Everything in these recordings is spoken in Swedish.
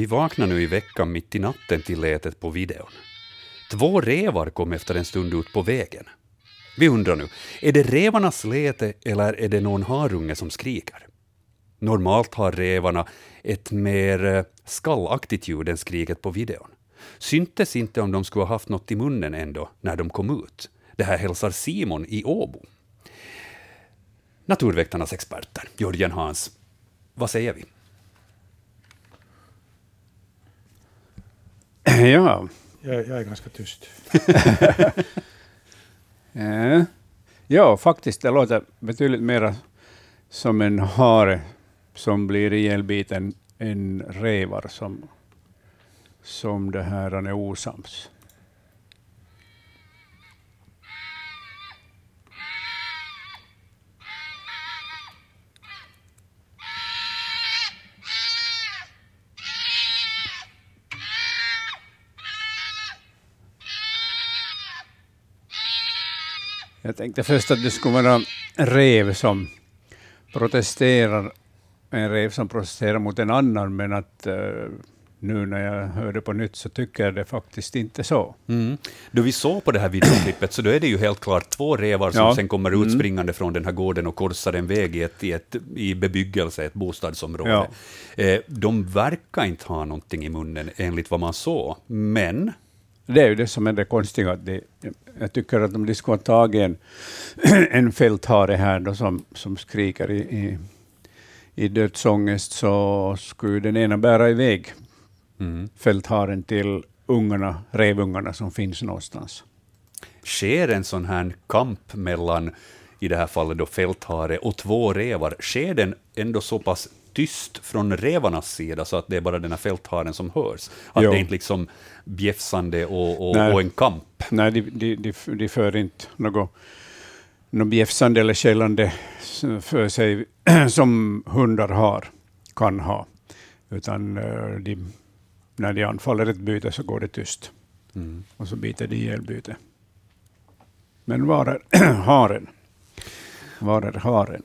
Vi vaknar nu i veckan mitt i natten till letet på videon. Två revar kom efter en stund ut på vägen. Vi undrar nu, är det revarnas lete eller är det någon harunge som skriker? Normalt har revarna ett mer eh, skallaktigt ljud än skriket på videon. Syntes inte om de skulle ha haft något i munnen ändå när de kom ut. Det här hälsar Simon i Åbo. Naturväktarnas experter, Jörgen Hans, vad säger vi? Ja. Jag, jag är ganska tyst. Ja, faktiskt, det låter betydligt mer som en hare som blir ihjälbiten än revar som, som det här är osams. Jag tänkte först att det skulle vara en rev som protesterar, en rev som protesterar mot en annan, men att uh, nu när jag hörde på nytt så tycker jag det faktiskt inte så. Mm. Då vi såg på det här videoklippet så då är det ju helt klart två revar som Ja. sen kommer Mm. utspringande från den här gården och korsar en väg i, ett, i, ett, i bebyggelse, ett bostadsområde. Ja. Eh, de verkar inte ha någonting i munnen enligt vad man såg, men Det är ju det som är det konstiga. Att det, jag tycker att om de skulle ha tagit en, en fälthare här då som, som skriker i, i, i dödsångest så skulle den ena bära iväg mm. fältharen till ungarna, revungarna som finns någonstans. sker en sån här kamp mellan, i det här fallet då fälthare och två revar, sker den ändå så pass tyst från revarnas sida så att det är bara den här fältharen som hörs? Att Jo. det är inte liksom bjäfsande och, och, Nej. och en kamp? Nej, de, de, de, de för inte något, något bjäfsande eller skällande för sig som hundar har, kan ha. Utan eh, de, när de anfaller ett byte så går det tyst Mm. och så biter de ihjäl bytet. Men var är haren? Var är haren?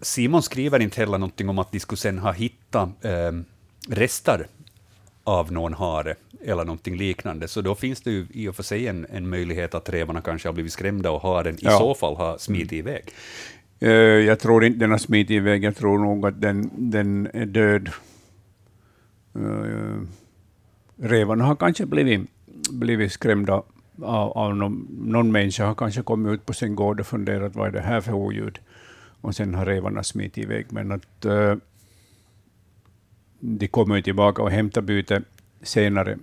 Simon skriver inte heller någonting om att de skulle sen ha hittat eh, rester av någon hare eller någonting liknande, så då finns det ju i och för sig en, en möjlighet att revarna kanske har blivit skrämda och haren i Ja. så fall har smitit iväg. Eh, jag tror inte den har smitit iväg. Jag tror nog att den, den är död. Uh, revarna har kanske blivit, blivit skrämda av, av någon, någon människa. har kanske kommit ut på sin gård och funderat vad är det här för oljud. Och sen har revarna smitit iväg. Men att eh, de kommer ju tillbaka och hämtar byte senare.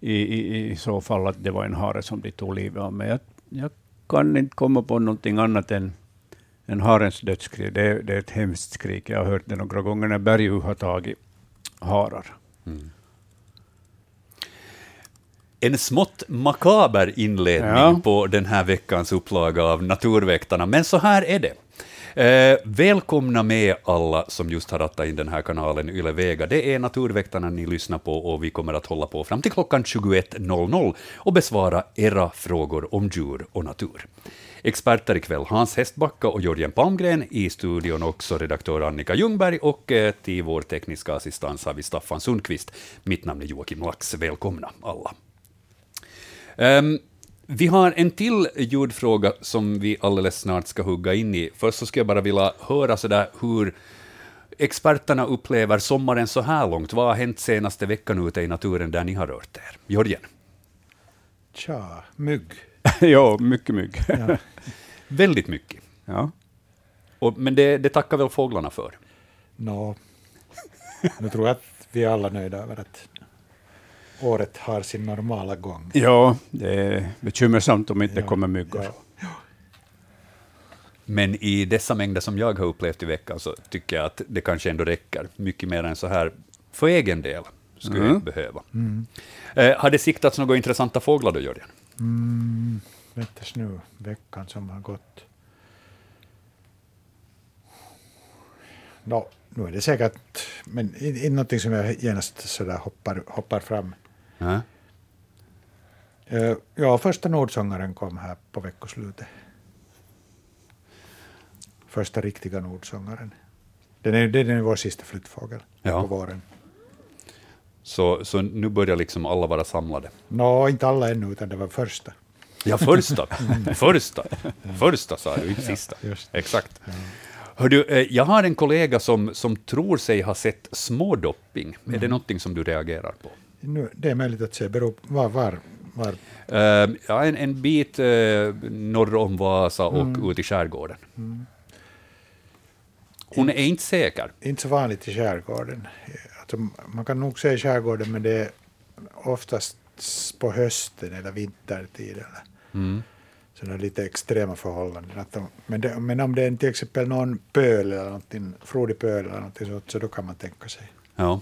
I, i, I så fall att det var en hare som de tog livet av. Men jag, jag kan inte komma på någonting annat än en harens dödsskrik. Det, det är ett hemskt skrik. Jag har hört det några gånger när berguv har tagit harar. En smått makaber inledning Ja. på den här veckans upplaga av Naturväktarna, men så här är det. Eh, välkomna med alla som just har rattat in den här kanalen Yle Vega. Det är Naturväktarna ni lyssnar på och vi kommer att hålla på fram till klockan 21.00 och besvara era frågor om djur och natur. Experter ikväll Hans Hestbacka och Jörgen Palmgren, i studion också redaktör Annika Ljungberg och eh, till vår tekniska assistans har vi Staffan Sundqvist. Mitt namn är Joakim Lax. Välkomna alla. Ehm, vi har en till ljudfråga som vi alldeles snart ska hugga in i. Först så skulle jag bara vilja höra sådär hur experterna upplever sommaren så här långt. Vad har hänt senaste veckan ute i naturen där ni har rört er? Jörgen? Tja, mygg. ja, mycket mygg. Ja. Väldigt mycket. ja. Och, men det, det tackar väl fåglarna för? Nå, nu tror jag att vi är alla nöjda över att året har sin normala gång. ja, det är bekymmersamt om inte det Ja, kommer myggor. ja. Men i dessa mängder som jag har upplevt i veckan så tycker jag att det kanske ändå räcker. Mycket mer än så här för egen del skulle jag Mm. inte behöva. Eh, har det siktats några intressanta fåglar då, Jörgen? Mm, väntas nu, veckan som har gått. Nå, nu är det säkert, men inte in någonting som jag genast sådär hoppar, hoppar fram. Ja. Eh, ja, första Nordsångaren kom här på veckoslutet. Första riktiga Nordsångaren. Den är, den är vår sista flyttfågel Ja. på våren. Så, så nu börjar liksom alla vara samlade. Nå, inte alla ännu, utan det var första. Ja, första. första. Första sa jag, inte sista. just Exakt. Hör du, eh, jag har en kollega som, som tror sig ha sett smådopping. Är det någonting som du reagerar på? Nu, det är möjligt att se, beror var, var, var. Eh, ja, en, en bit uh, norr om Vasa och ut i skärgården. Hon är inte säker. Inte så vanligt i skärgården. Alltså, man kan nog se i skärgården, men det är oftast på hösten eller vintertid. Eller. Mm. sådana lite extrema förhållanden. Att de, men, det, men om det är till exempel någon pöl eller någonting, frodig pöl eller någonting sånt, så då kan man tänka sig. Ja.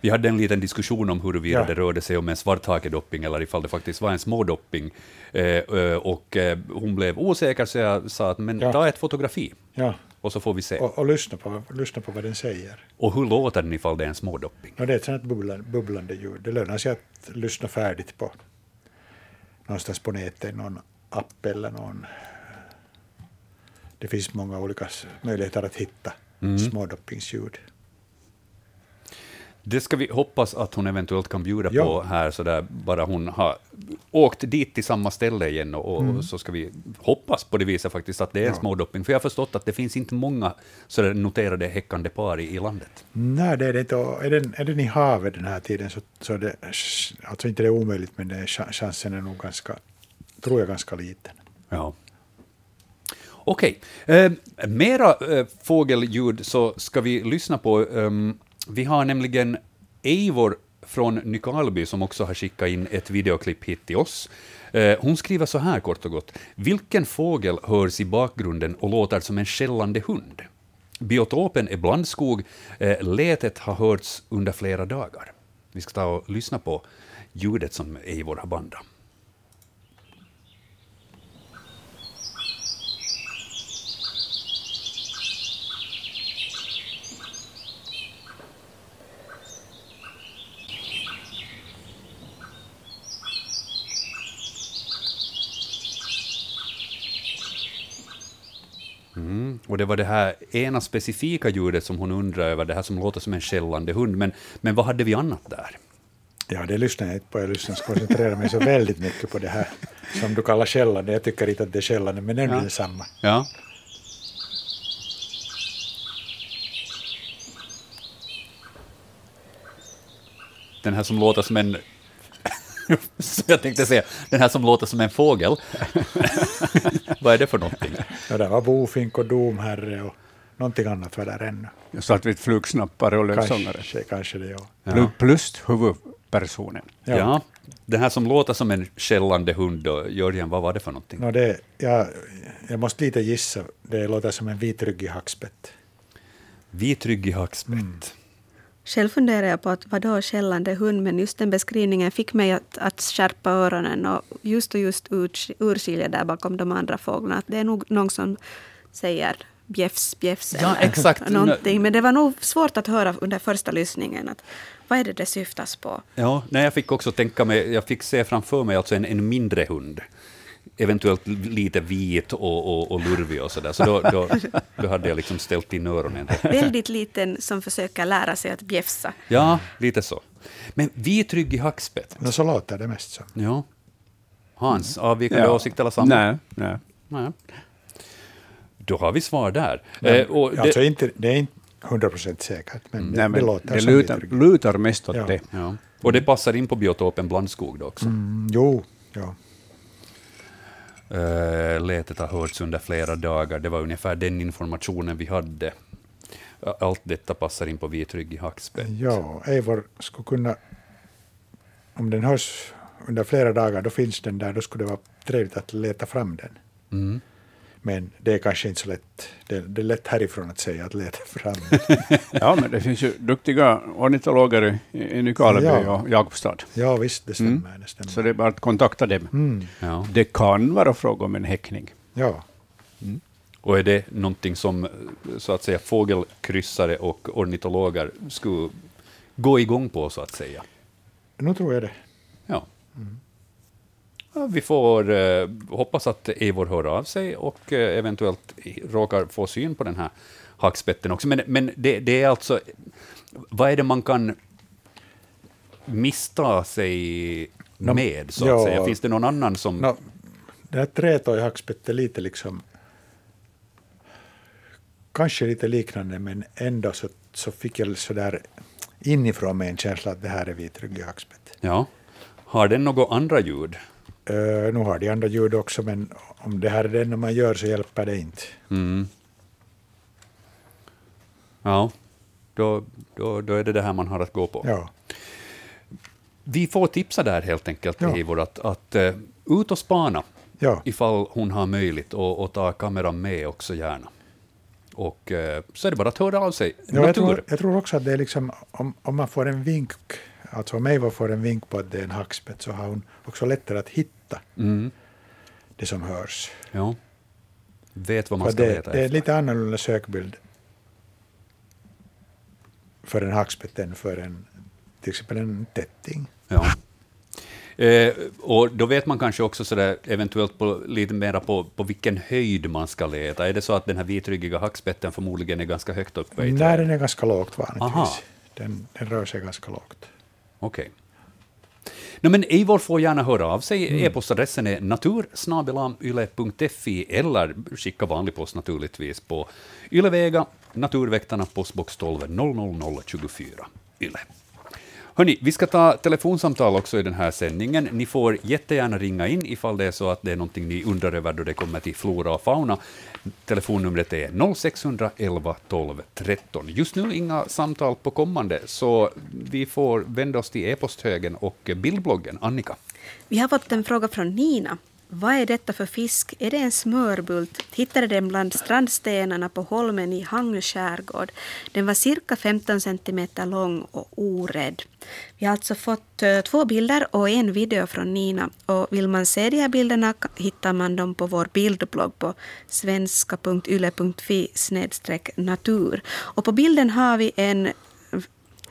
Vi hade en liten diskussion om huruvida Ja. det rörde sig om en svarthakedopping eller ifall det faktiskt var en smådopping. Eh, eh, och eh, hon blev osäker så jag sa att men Ja. ta ett fotografi Ja, och så får vi se. och, och lyssna, på, lyssna på vad den säger. Och hur låter den ifall det är en smådopping? Och det är ett sånt bubblande, bubblande ljud. Det lönar sig att lyssna färdigt på någonstans på nätet, någon app eller någon... Det finns många olika möjligheter att hitta Mm. smådoppingsljud. Det ska vi hoppas att hon eventuellt kan bjuda Ja. på här, så där bara hon har åkt dit till samma ställe igen, och, och så ska vi hoppas på det viset faktiskt att det är en Mm. Ja. smådopping, för jag har förstått att det finns inte många så där noterade häckande par i, i landet. Nej, det är det inte. Och Är den, är den i havet den här tiden så, så det alltså inte det är omöjligt, men det chansen är nog ganska, tror jag, ganska liten. Ja. Okej, eh, mera eh, fågelljud så ska vi lyssna på. ehm, vi har nämligen Eivor från Nykarleby som också har skickat in ett videoklipp hit till oss. Eh, hon skriver så här kort och gott. Vilken fågel hörs i bakgrunden och låter som en skällande hund? Biotopen är blandskog. Eh, lätet letet har hörts under flera dagar. Vi ska ta och lyssna på ljudet som Eivor har bandat. Mm. Och det var det här ena specifika ljudet som hon undrar över, det här som låter som en skällande hund. Men, men vad hade vi annat där? Ja, det lyssnar jag inte på. Jag lyssnar koncentrerar mig så väldigt mycket på det här som du kallar skällande. Jag tycker inte att det är skällande, men det är Ja. ja. detsamma. Ja. Den här som låter som en... Så jag tänkte säga, den här som låter som en fågel. Vad är det för någonting? Ja, där var bofink och domherre och någonting annat var där ännu. Svartvit flugsnappare och lövsångare. Kanske, kanske det, ja. Plu- Plus huvudpersonen. Ja. Den här som låter som en skällande hund, då, Jörgen, vad var det för någonting? Nå, det, jag, jag måste lite gissa. Det låter som en vitryggig hackspett. Vitryggig hackspett. Mm. Själv funderar jag på att vadå skällande hund, men just den beskrivningen fick mig att, att skärpa öronen och just och just ursk- urskilja där bakom de andra fåglarna. Att det är nog någon som säger bjäfs, bjäfs Ja, eller exakt. någonting. Men det var nog svårt att höra under första lyssningen. Att, vad är det det syftas på? Ja, nej, jag fick också tänka mig, jag fick se framför mig alltså en, en mindre hund. Eventuellt lite vit och, och, och lurvig och sådär. Så då, då, då hade jag liksom ställt in öronen. Väldigt liten som försöker lära sig att bjäfsa. Ja, lite så. Men vitryggig hackspett. Nå, så låter det mest som. Ja. Hans, avvikande åsikt eller samma? Nej, nej. Nej. Då har vi svar där. Eh, och det, Alltså, inte, det är inte 100 procent säkert, men det, nej det men låter det som lutar, lutar mest åt Ja. det. ja. och det passar in på biotopen blandskog då också. Mm, jo, ja. Eh, letet har hörts under flera dagar. Det var ungefär den informationen vi hade. Allt detta passar in på vitryggig hackspett. ja. Eivor skulle kunna... Om den hörs under flera dagar, då finns den där. Då skulle det vara trevligt att leta fram den. Mm. Men det är kanske inte så lätt. Det, det är lätt härifrån att säga att leta fram. Ja, men det finns ju duktiga ornitologer i, i Nykarleby Ja. och Jakobstad. ja, visst, det stämmer. Det stämmer. Så det är bara att kontakta dem. Mm, Ja. Det kan vara fråga om en häckning. ja. Och är det någonting som så att säga fågelkryssare och ornitologer skulle gå igång på, så att säga? Nu tror jag det. Ja. Ja, vi får eh, hoppas att Eivor hör av sig och eh, eventuellt råkar få syn på den här hackspetten också. Men, men det, det är alltså, vad är det man kan missta sig Nå, med, så att ja. säga? Finns det någon annan som... Nå, det här trätoj hackspett är lite liksom kanske lite liknande, men ändå så, så fick jag så där inifrån mig en känsla att det här är vitryggig hackspett. Ja. Har den några andra ljud? Uh, nu har de andra ljud också, men om det här är det enda man gör så hjälper det inte. Mm. Ja, då, då, då är det det här man har att gå på. Ja, Vi får tipsa där helt enkelt, Ja. Eivor, att, att uh, ut och spana ja. ifall hon har möjligt och, och ta kameran med också gärna. Och eh, så är det bara att höra av sig. ja jag, tror, jag tror också att det är liksom, om, om man får en vink, alltså om Eivor får en vink på att det är en hackspett, så har hon också lättare att hitta Mm, det som hörs. ja. Vet vad man För ska det, leta det är efter. lite annorlunda sökbild för en hackspett än för en, till exempel en tätting. Ja. Eh, och då vet man kanske också sådär, eventuellt på, lite mera på, på vilken höjd man ska leta. Är det så att den här vitryggiga hackspetten förmodligen är ganska högt uppe i Nej, den är ganska lågt vanligtvis. Den, den rör sig ganska lågt. Okej. No, men Eivor får gärna höra av sig. Mm. E-postadressen är natursnabelayle.fi eller skicka vanlig post naturligtvis på Ylevega, Naturväktarna, postbox 12 00024 Yle. Hörni, vi ska ta telefonsamtal också i den här sändningen. Ni får jättegärna ringa in ifall det är så att det är någonting ni undrar över då det kommer till flora och fauna. Telefonnumret är 0611 12 13. Just nu inga samtal på kommande, så vi får vända oss till e-posthögen och bildbloggen. Annika? Vi har fått en fråga från Nina. Vad är detta för fisk? Är det en smörbult? Hittade den bland strandstenarna på holmen i Hangö skärgård. Den var cirka 15 centimeter lång och orädd. Vi har alltså fått eh, två bilder och en video från Nina. Och vill man se de här bilderna hittar man dem på vår bildblogg på svenska.yle.fi natur. Och på bilden har vi en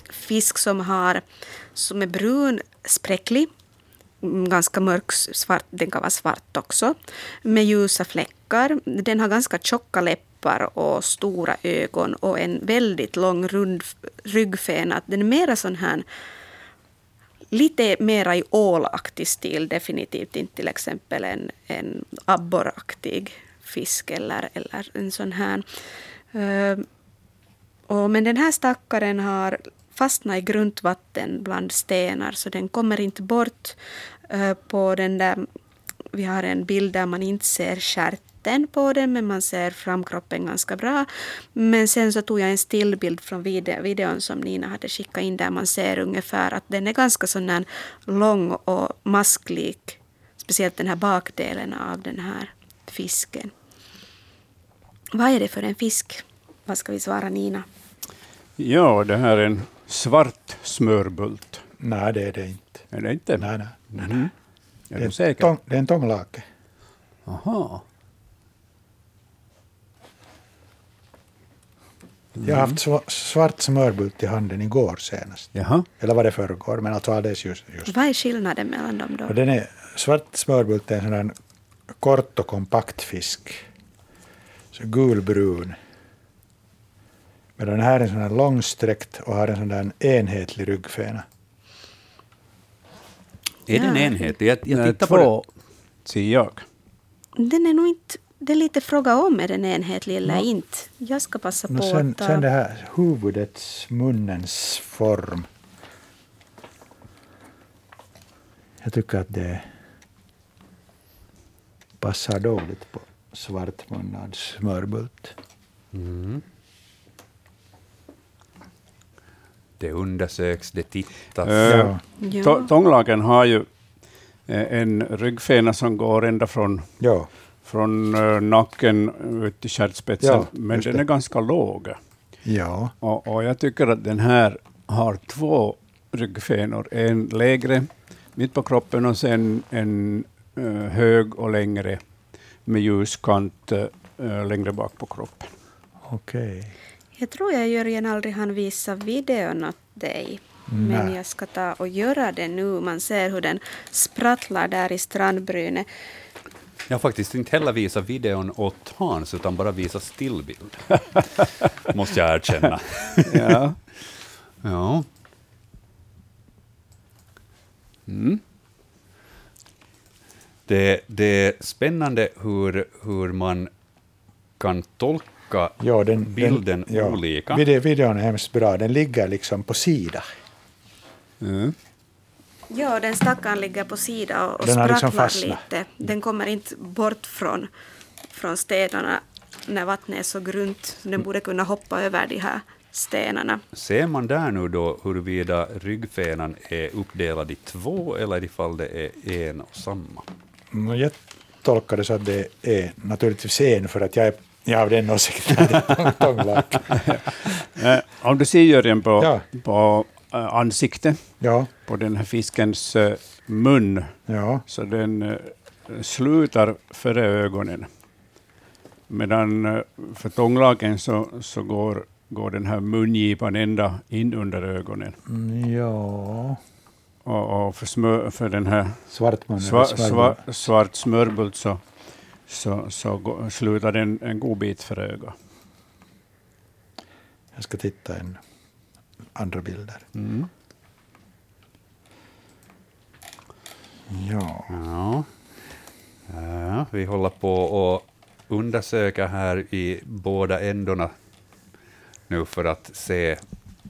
fisk som, har, som är brun, spräcklig, ganska mörk, svart, den kan vara svart också, med ljusa fläckar. Den har ganska tjocka läppar och stora ögon och en väldigt lång rund ryggfena. Den är mera sån här lite mera i ålaktig stil, definitivt inte till exempel en, en abborraktig fisk eller, eller en sån här. Uh, och, men den här stackaren har fastnat i grundvatten bland stenar så den kommer inte bort eh, på den där, vi har en bild där man inte ser stjärten på den men man ser framkroppen ganska bra. Men sen så tog jag en stillbild från video, videon som Nina hade skickat in där man ser ungefär att den är ganska sån här lång och masklik. Speciellt den här bakdelen av den här fisken. Vad är det för en fisk? Vad ska vi svara Nina? Ja, det här är en svart smörbult. Nej, det är det inte. Är det inte? Nej, nej. Nej, Mhm. Det, Är är du säker? tång, det är en tånglake. Aha. Jag har haft sva- svart smörbult i handen igår senast. Jaha. Eller var det förrgår, men alltså alldeles just. just. Vad är skillnaden mellan dem då? Och den är, svart smörbult är en sån här kort och kompakt fisk. Så gulbrun. Medan den här är en sån här långsträckt och har en sån där enhetlig ryggfena. Är den Ja. enhetlig? Jag, jag tittar på den. två, säger jag. Den är nog inte... Det är lite fråga om är den enhetlig eller inte. Jag ska passa Och på sen, att ta... sen det här huvudets, munnens form. Jag tycker att det passar dåligt på svartmunnad smörbult. Mm. Det undersöks, det tittas. Eh, Ja. Ja. Tånglagen har ju eh, en ryggfena som går ända från, Ja, från eh, nacken ut till stjärtspetsen, Ja, men den det. är ganska låg. Ja, Och, och jag tycker att den här har två ryggfenor, en lägre mitt på kroppen och sen en eh, hög och längre med ljus kant eh, längre bak på kroppen. okej. Jag tror jag Jörgen aldrig hann visa videon åt dig. Men Nej. jag ska ta och göra det nu. Man ser hur den sprattlar där i strandbrynet. Jag har faktiskt inte heller visat videon åt Hans, utan bara visat stillbild. Måste jag erkänna. Ja. Ja. Mm. Det, det är spännande hur, hur man kan tolka Ja, den, bilden den, ja. olika. Video, videon är hemskt bra. Den ligger liksom på sida. Mm. Ja, den stackaren ligger på sidan och, och Den liksom lite. Den kommer inte bort från, från stenarna när vattnet är så grunt. Den borde kunna hoppa över de här stenarna. Ser man där nu då huruvida ryggfenan är uppdelad i två eller ifall det är en och samma? Mm, Jag tolkar det så att det är naturligtvis en, för att jag är, är av den åsikten det är tång- tånglack. Eh, om du ser Jörgen på, Ja. på eh, ansiktet, Ja, på den här fiskens eh, mun, ja, så den slutar före ögonen. Medan för tånglaken så, så går, går den här mungipan ända in under ögonen. Mm, ja. Och, och för, smör, för den här Svartmun. eller sva, svärd- sva, svart smörbult så, så, så slutar den en god bit för ögat. Jag ska titta en andra bilder. Mm. Ja. Ja. ja, vi håller på att undersöka här i båda ändorna nu för att se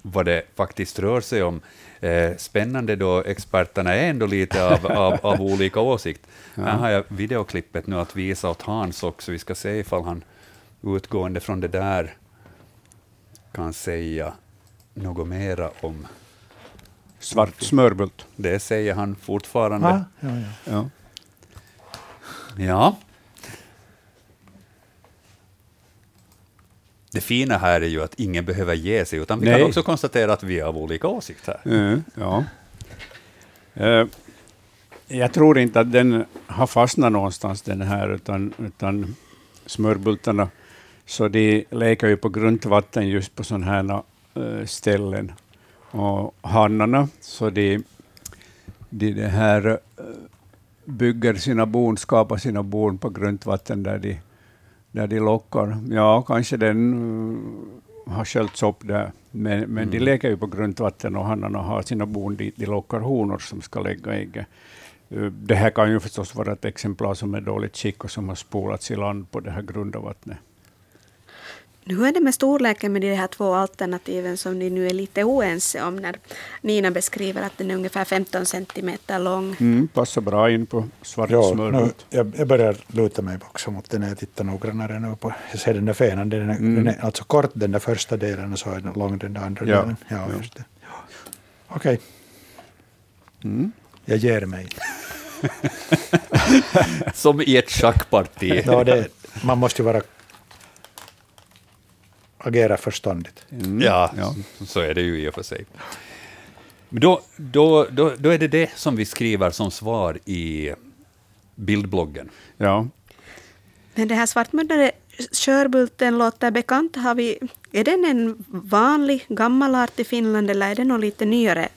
vad det faktiskt rör sig om. Eh, spännande då experterna är ändå lite av, av, av olika åsikt. Här har jag videoklippet nu att visa åt Hans också. Vi ska se ifall han utgående från det där kan säga något mera om Svart smörbult. det. Säger han fortfarande. Ah, ja, ja. Ja. Ja. Det fina här är ju att ingen behöver ge sig, utan vi Nej. kan också konstatera att vi är av olika åsikt här. Mm, ja. Eh, jag tror inte att den har fastnat någonstans den här, utan, utan smörbultarna, så de leker ju på grunt vatten just på sådana här eh, ställen. Och hannarna, så de, de det här, eh, bygger sina bon, skapar sina bon på grunt vatten där de, där de lockar. Ja, kanske den eh, har sköljts upp där, men, men de leker ju på grunt vatten och hannarna har sina bon dit de lockar honor som ska lägga ägg. Det här kan ju förstås vara ett exemplar som är dåligt skick och som har spolats i land på det här grunda vattnet. Hur är det med storleken med de här två alternativen som ni nu är lite oense om när Nina beskriver att den är ungefär 15 centimeter lång? Mm, passar bra in på svart Ja, nu, smörbult. jag, jag börjar luta mig också mot den när jag tittar noggrannare nu på. Jag ser den där fenan, den är, den är alltså kort den där första delen och så är den lång den där andra Ja, delen. Ja, ja. Okej, Mm. Jag ger mig. Som i ett schackparti. Ja, det, man måste ju vara agera förståndigt. Mm. Ja, Ja. så är det ju i och för sig. Men då, då, då, då är det det som vi skriver som svar i bildbloggen. Ja. Men det här svartmuddade körbulten låter bekant. Har vi, är den en vanlig gammal art i Finland eller är det någon lite nyare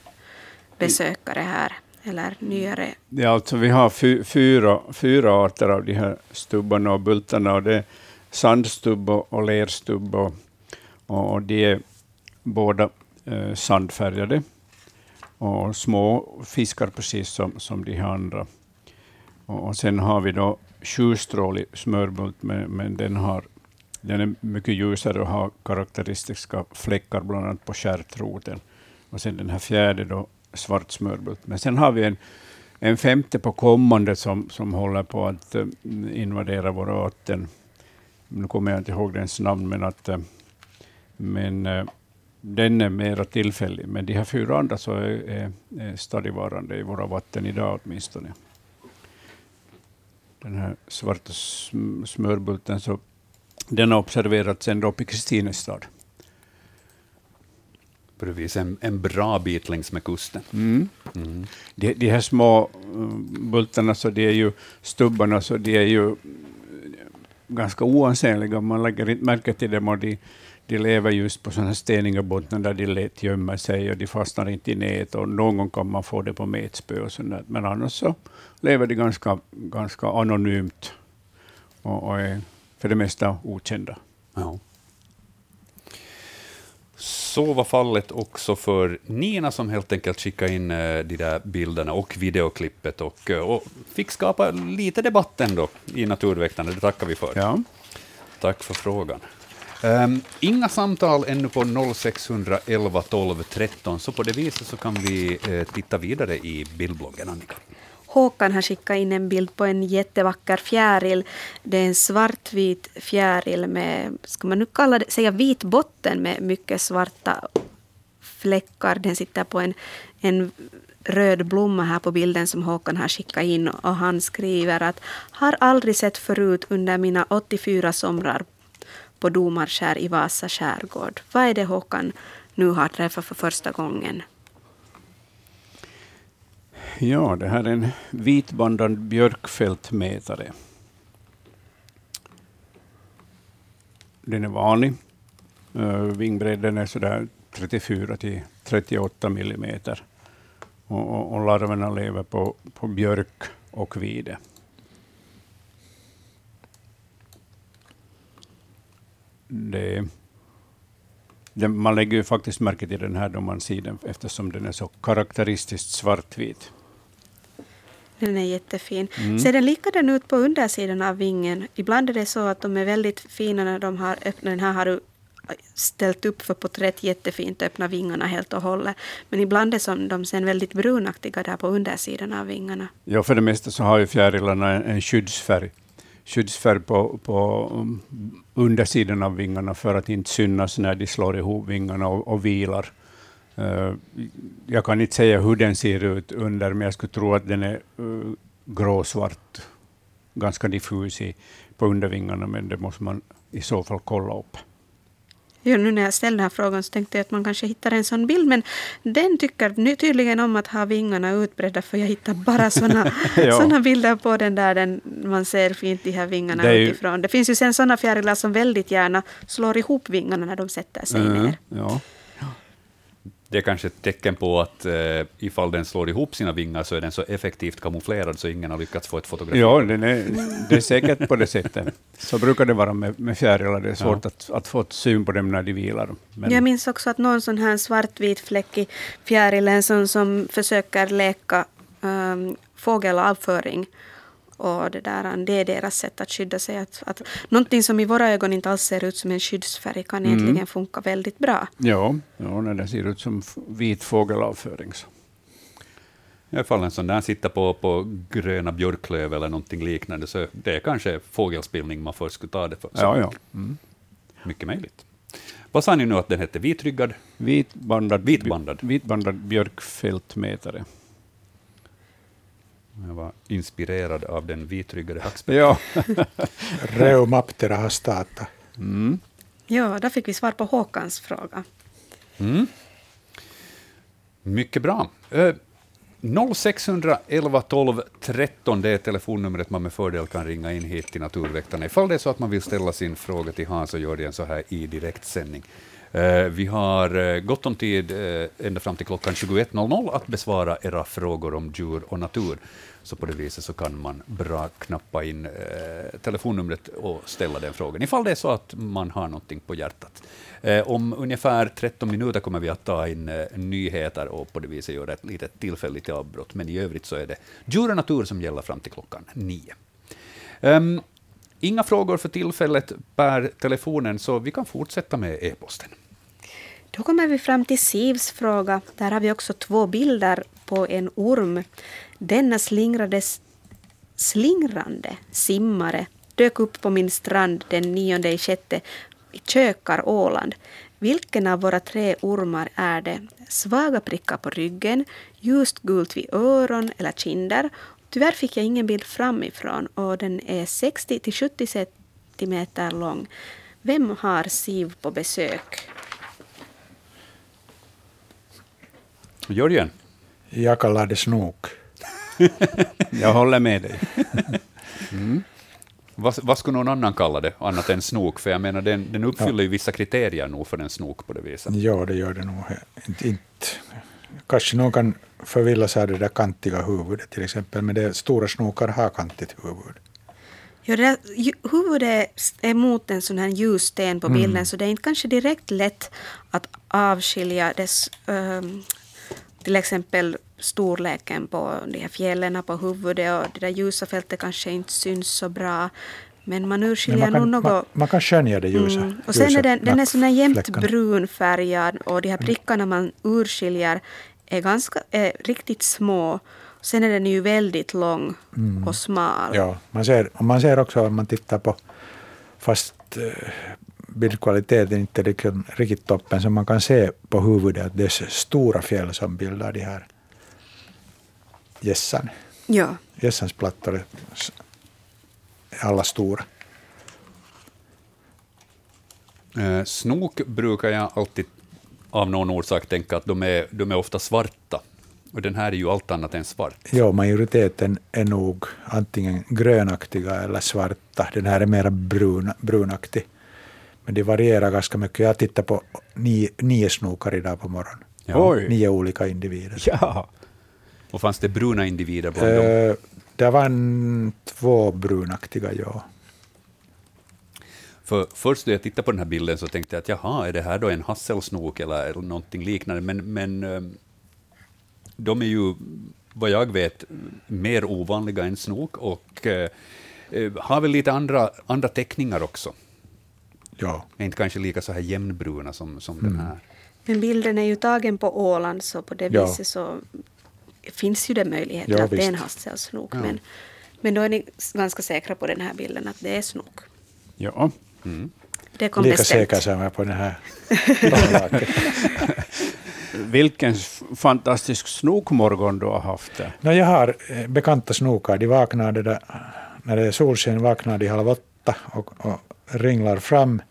besökare här? Eller nyare? Ja, alltså vi har fy, fyra, fyra arter av de här stubbarna och bultarna. Och det är sandstubb och, lerstubb. Och, och, och de är båda eh, sandfärgade. Och små fiskar precis som, som de här andra. Och, och sen har vi då sjustrålig smörbult, men, men den, har, den är mycket ljusare och har karaktäristiska fläckar, bland annat på stjärtroten. Och sen den här fjärde då, svart smörbult. Men sen har vi en, en femte på kommande som, som håller på att eh, invadera våra vatten. Nu kommer jag inte ihåg dens namn, men, att, eh, men eh, den är mera tillfällig. Men de här fyra andra så är, är, är stadigvarande i våra vatten idag åtminstone. den här svarta smörbulten, så den har observerats ända upp i Kristinestad. Precis, en, en bra bit längs med kusten. Mm. Mm. De, de här små uh, bultarna, så de är ju stubbarna, så de är ju ganska oansenliga. Man lägger inte märke till dem och de, de lever just på sådana steniga bottnar där de lätt gömmer sig och de fastnar inte i nät och någon gång kan man få det på metspö och sånt där. Men annars så lever de ganska, ganska anonymt och, och är för det mesta okända. Ja. Så var fallet också för Nina som helt enkelt skickade in eh, de där bilderna och videoklippet och, eh, och fick skapa lite debatt ändå i Naturväktarna. Det tackar vi för. Ja. Tack för frågan. Um, inga samtal ännu på 0611 12 13, så på det viset så kan vi uh, titta vidare i bildbloggen, Annika. Håkan har skickat in en bild på en jättevacker fjäril. Det är en svartvit fjäril med, ska man nu kalla det, säga vit botten med mycket svarta fläckar. Den sitter på en, en röd blomma här på bilden som Håkan har skickat in och han skriver att har aldrig sett förut under mina 84 somrar på Domarskär i Vasa skärgård. Vad är det Håkan nu har träffat för första gången? Ja, det här är en vitbandad björkfältmätare. Den är vanlig. Uh, vingbredden är sådär 34 till 38 millimeter. Och, och, och larverna lever på, på björk och vide. Det, det, man lägger ju faktiskt märke till den här då man ser den eftersom den är så karaktäristiskt svartvit. Den är jättefin. Mm. Ser den likadan ut på undersidan av vingen? Ibland är det så att de är väldigt fina när de har öppnat. Den här har du ställt upp för porträtt jättefint, öppna vingarna helt och hållet. Men ibland är som de sen väldigt brunaktiga där på undersidan av vingarna. Ja, för det mesta så har ju fjärilarna en, en skyddsfärg. Skyddsfärg på, på um, undersidan av vingarna för att inte synas när de slår ihop vingarna och, och vilar. Uh, jag kan inte säga hur den ser ut under, men jag skulle tro att den är uh, gråsvart, ganska diffus i, på undervingarna, men det måste man i så fall kolla upp. Ja, nu när jag ställde den här frågan så tänkte jag att man kanske hittar en sån bild, men den tycker nu tydligen om att ha vingarna utbredda, för jag hittar bara såna, Ja. såna bilder på den där den, man ser fint de här vingarna Det ju- utifrån. Det finns ju sen såna fjärilar som väldigt gärna slår ihop vingarna när de sätter sig Mm, ner. ja. Det är kanske ett tecken på att eh, ifall den slår ihop sina vingar så är den så effektivt kamouflerad så ingen har lyckats få ett fotografi. ja, den är, det är säkert på det sättet. Så brukar det vara med, med fjärilar. Det är svårt att, att få ett syn på dem när de vilar. Men, Jag minns också att någon sån här svartvit fläckig fjäril, en sån som försöker leka um, fågelavföring. Och det, där, det är deras sätt att skydda sig. Att, att, någonting som i våra ögon inte alls ser ut som en skyddsfärg kan Mm. egentligen funka väldigt bra. ja, ja, när det ser ut som vit fågelavföring. Så. Ifall en sån där sitter på, på gröna björklöv eller någonting liknande, så det är kanske fågelspillning man först skulle ta det för. Så Ja, ja. Mm. Mycket möjligt. Vad sa ni nu att den hette? Vitryggad? Vitbandad, Vitbandad. vitbandad björkfältmätare. Jag var inspirerad av den vitryggade hackspetten. Ja. Reumaptera hastata. Mm. Ja, där fick vi svar på Håkans fråga. Mm. Mycket bra. Eh, 0611 12 13, det är telefonnumret man med fördel kan ringa in hit till Naturväktarna. Ifall det är så att man vill ställa sin fråga till Hans, så gör det en så här i direktsändning. Eh, vi har eh, gott om tid eh, ända fram till klockan 21.00 att besvara era frågor om djur och natur. Så på det viset så kan man bra knappa in eh, telefonnumret och ställa den frågan, ifall det är så att man har någonting på hjärtat. Eh, om ungefär 13 minuter kommer vi att ta in eh, nyheter och på det viset göra ett litet tillfälligt avbrott, men i övrigt så är det djur och natur som gäller fram till klockan nio. Ehm, inga frågor för tillfället per telefonen, så vi kan fortsätta med e-posten. Då kommer vi fram till Sivs fråga. Där har vi också två bilder på en orm. Denna slingrades, slingrande simmare dök upp på min strand den 9 i sjätte i Kökar, Åland. Vilken av våra tre ormar är det? Svaga prickar på ryggen, ljust gult vid öron eller kinder Tyvärr fick jag ingen bild framifrån och den är 60 till 70 centimeter lång. Vem har SIV på besök? Jörgen? Jag kallar det snok. Jag håller med dig. Vad, vad skulle någon annan kalla det, annat än snok? För jag menar, den, den uppfyller ju vissa kriterier nog för en snok på det viset. Ja, det gör det nog. Inte, inte. Kanske någon kan förvilla sig av det där kantiga huvudet till exempel, men det stora snokar har kantigt huvud. Ja, det där, huvudet är mot en sån här ljus sten på bilden så det är inte kanske direkt lätt att avskilja dess, ehm, till exempel storleken på de här fjällen på huvudet och det där ljusa fältet kanske inte syns så bra. Men man Men urskiljer nog något. man, man kan skönja det ljusa. Mm. Och sen ljusa är den, den är sån här nattfläckarna. brunfärgad och de här prickarna man urskiljer är ganska är riktigt små. Sen är den ju väldigt lång och smal. Ja, man ser, och man ser också om man tittar på, fast eh, bildkvaliteten inte är liksom riktigt toppen, så man kan se på huvudet att det är stora fjäll som bildar de här gässan. Ja. Gässans plattor är alla stora. Eh, snok brukar jag alltid av någon orsak tänka att de är, de är ofta svarta. Och den här är ju allt annat än svart. Ja, majoriteten är nog antingen grönaktiga eller svarta. Den här är mer brun, brunaktig. Men det varierar ganska mycket. Jag tittar på nio, nio snokar idag på morgonen. Ja. Nio olika individer. Ja. Och fanns det bruna individer bland dem? Eh, det var en, två brunaktiga, ja. För först när jag tittade på den här bilden så tänkte jag att jaha, är det här då en hasselsnok eller, någonting liknande? Men, men eh, de är ju, vad jag vet, mer ovanliga än snok och eh, eh, har väl lite andra, andra teckningar också. ja. Är inte kanske lika så här jämnbruna som, som Mm. den här. Men bilden är ju tagen på Åland så på det Ja. viset så finns ju det möjligheter Ja, att det är en visst. hasselsnok. Ja. Men, men då är ni ganska säkra på den här bilden att det är snok. ja. Det kom Lika bestämt. säker som jag på den här. Vilken fantastisk snokmorgon du har haft no, jag har eh, bekanta snokar. De vaknar det där, när det är solsken vaknar de halv åtta och, och ringlar fram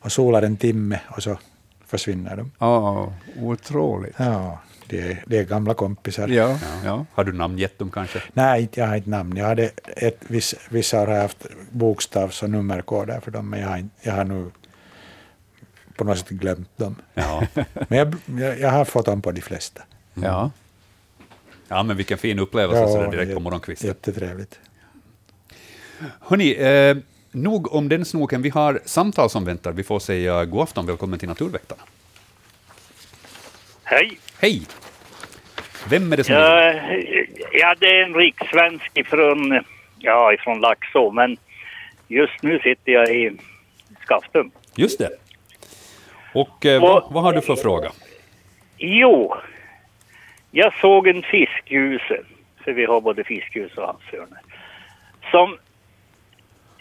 och solar en timme och så försvinner de. Ja, otroligt. Ja, det är, det är gamla kompisar. Ja, ja. Har du namngett dem kanske? Nej, jag har inte namn. Jag hade ett, viss, vissa har haft bokstavs och nummerkoder för dem, men jag har, jag har nu på något sätt glömt dem. Ja. Men jag, jag, jag har fått dem på de flesta. ja. ja, men vilken fin upplevelse så där direkt på morgonkvisten. Jättetrevligt. Hörni, eh, nog om den snoken. Vi har samtal som väntar. Vi får säga god afton, välkommen till Naturväktarna. Hej. Hej! Vem är det som? Ja, ja, det är en rikssvensk ifrån, ja, ifrån Laxå, men just nu sitter jag i Skaftum. Just det. Och eh, vad, vad har du för fråga? Jo, jag såg en fiskljuse, för vi har både fiskljus och havsörnar, som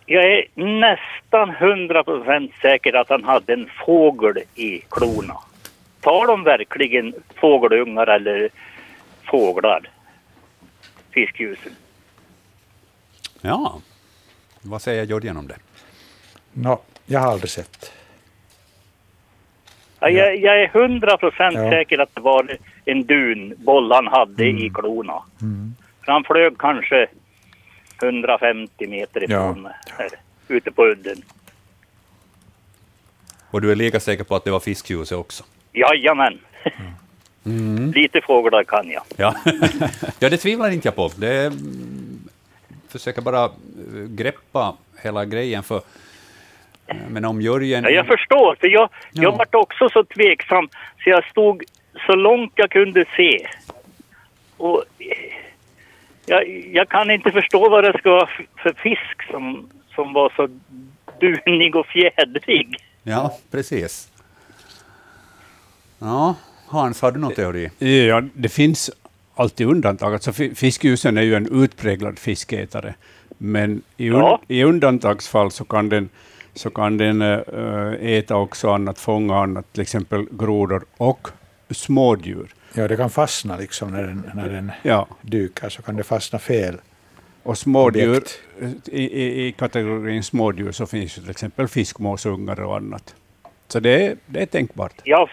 jag är nästan hundra procent säker att han hade en fågel i klorna. Tar de verkligen fågelungar eller fåglar? Fiskljusen. Ja, vad säger Jörgen om det? Nå, jag har aldrig sett. Ja, jag, jag är hundra procent Ja. säker att det var en dunboll han hade i klorna. För han flög kanske 150 meter ifrån mig här, ute på udden. Och du är lika säker på att det var fiskljuset också? Jajamän. Lite fåglar kan jag. Ja, ja det tvivlar inte jag på. Det mm, försöker bara eh, greppa hela grejen, för eh, men om Jörgen... Ja, jag förstår, för jag, Ja. jag vart också så tveksam så jag stod så långt jag kunde se. Och jag, jag kan inte förstå vad det ska vara för fisk som, som var så dunig och fjädrig. Ja, precis. Ja, Hans, har du någon teori? Ja, det finns alltid undantag. Alltså, fi- fiskljusen är ju en utpräglad fiskätare. Men i, un Ja. i undantagsfall så kan den, så kan den eh, äta också annat, fånga annat, till exempel grodor och smådjur. Ja, det kan fastna liksom när den, när den Ja, dyker, så kan det fastna fel. Och smådjur, Objekt. i, i, i kategorin smådjur så finns ju till exempel fiskmåsungar och annat. Så det är, det är tänkbart. Ja,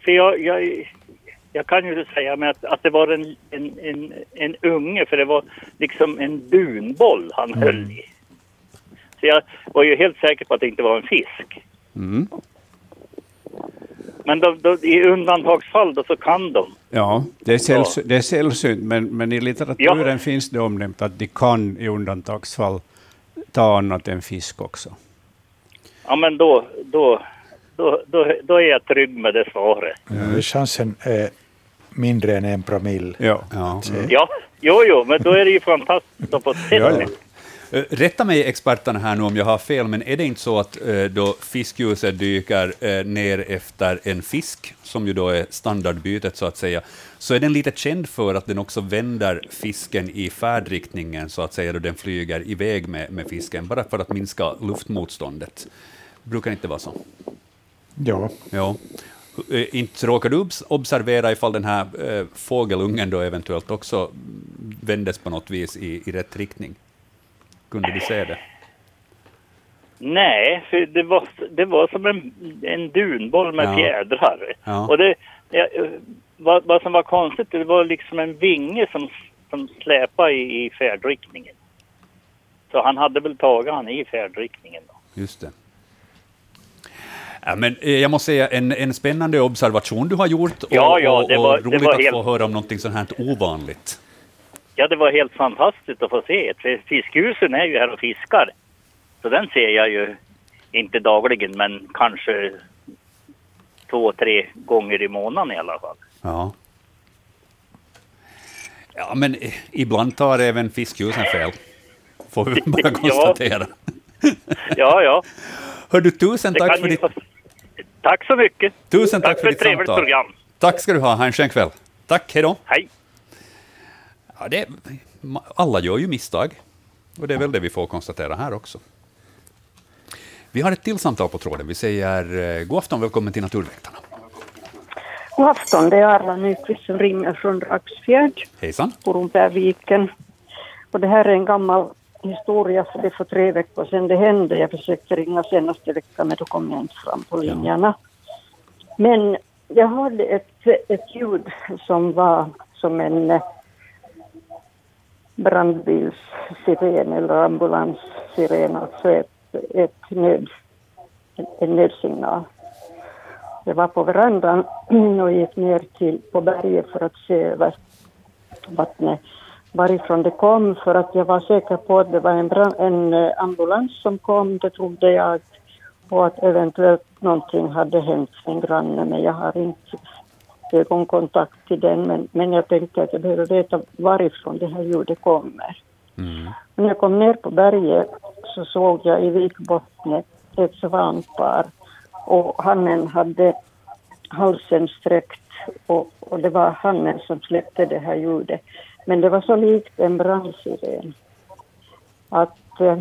för, jag, jag, jag kan ju säga med att, att det var en, en, en, en unge, för det var liksom en dunboll han höll i. Så jag var ju helt säker på att det inte var en fisk. Mm. Men då, då, i undantagsfall då så kan de. Ja, det är, sällsy- det är sällsynt, men, men i litteraturen Ja. finns det omnämnt att de kan i undantagsfall ta annat än fisk också. Ja, men då, då, då, då, då är jag trygg med det svaret. Ja. Chansen är mindre än en promille. Ja. Ja. Ja, jo, jo, men då är det ju fantastiskt att få se det. Eh, Rätta mig experterna här nu om jag har fel, men är det inte så att eh, då fiskljuset dyker eh, ner efter en fisk, som ju då är standardbytet så att säga, så är den lite känd för att den också vänder fisken i färdriktningen så att säga då den flyger iväg med, med fisken, bara för att minska luftmotståndet. Brukar inte vara så? Ja, Ja. Eh, Inte råkar du obs- observera ifall den här eh, fågelungen då eventuellt också vändes på något vis i, i rätt riktning? Kunde du se det? Nej, för det var, det var som en, en dunboll med Ja. fjädrar. Ja. Och det, ja, vad, vad som var konstigt, det var liksom en vinge som, som släpade i, i färdriktningen. Så han hade väl tagit han i färdriktningen. Då. Just det. Ja, men eh, jag måste säga, en, en spännande observation du har gjort, och, Ja, ja, det var- och det roligt var att helt- få höra om någonting sånt här ovanligt. Ja, det var helt fantastiskt att få se. Fiskhusen är ju här och fiskar. Så den ser jag ju inte dagligen, men kanske två, tre gånger i månaden i alla fall. Ja. Ja, men eh, ibland tar även fiskljusen fel. Får vi bara Ja. konstatera. Ja, ja. Hör du, tusen Det tack för ditt, Tack så mycket. tusen tack för för ett ditt trevligt samtal. program. Tack ska du ha. Ha en skön kväll. Tack, hej då. Hej. Ja, det, alla gör ju misstag. Och det är väl det vi får konstatera här också. Vi har ett till samtal på tråden. Vi säger eh, god afton, välkommen till Naturväktarna. God afton, det är Arla Nyqvist som ringer från Raxfjärd, Hejsan. Ormbergviken. Och det här är en gammal historia, för det för tre veckor sedan det hände. Jag försökte ringa senaste veckan, men då kom jag inte fram på linjerna. Men jag hörde ett, ett ljud som var som en eh, brandbilssiren eller ambulanssiren, alltså ett, ett nöd, en, en nödsignal. Jag var på verandan och gick ner till, på berget för att se över vattnet varifrån det kom för att jag var säker på att det var en, brand, en eh, ambulans som kom, det trodde jag, och att eventuellt någonting hade hänt en granne, men jag har inte ögonkontakt till den, men, men jag tänkte att jag behöver veta varifrån det här ljudet kommer. När jag kom ner på berget så såg jag i vikbottnet ett svanpar och hannen hade halsen sträckt och, och det var hannen som släppte det här ljudet. Men det var så likt en brandsiren att eh,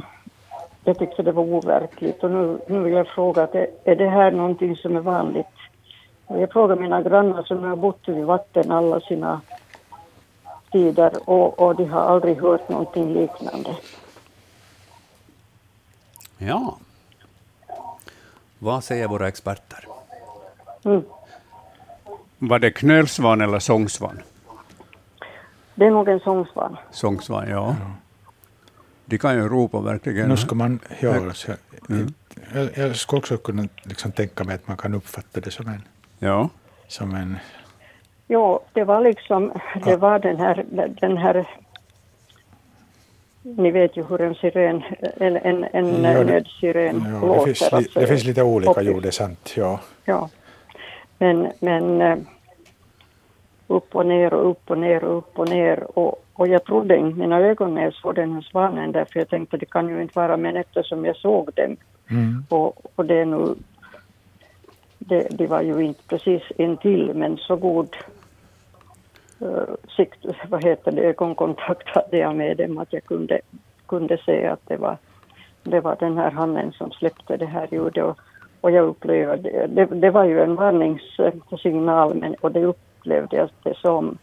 jag tyckte det var overkligt och nu, nu vill jag fråga, att är, det här någonting som är vanligt? Jag frågar mina grannar som har bott vid vatten alla sina tider och, och de har aldrig hört någonting liknande. Ja. Vad säger våra experter? Mm. Var det knölsvan eller sångsvan? Det är nog en sångsvan. Sångsvan, ja. De kan ju ropa verkligen. nu ska man... Ja, så, jag, jag skulle också kunna liksom tänka mig att man kan uppfatta det som en... Ja. Som en Jo, det var liksom, det var den här, den här ni vet ju hur en siren, en, en, en Ja, det- nödsiren ja, det, låter. finns, li, alltså. det finns lite olika ljud, det är sant. Ja. Ja. Men, men eh, upp och ner och upp och ner och upp och ner. Och, och jag trodde inte mina ögon när jag såg den här svanen därför jag tänkte det kan ju inte vara men eftersom jag såg dem Mm. och, och det är nu det, det var ju inte precis intill men så god uh, sikt, vad heter det, ögonkontakt hade jag med dem att jag kunde, kunde se att det var, det var den här hannen som släppte det här ljudet och, och jag upplevde, det, det var ju en varningssignal men, och det upplevde jag det som.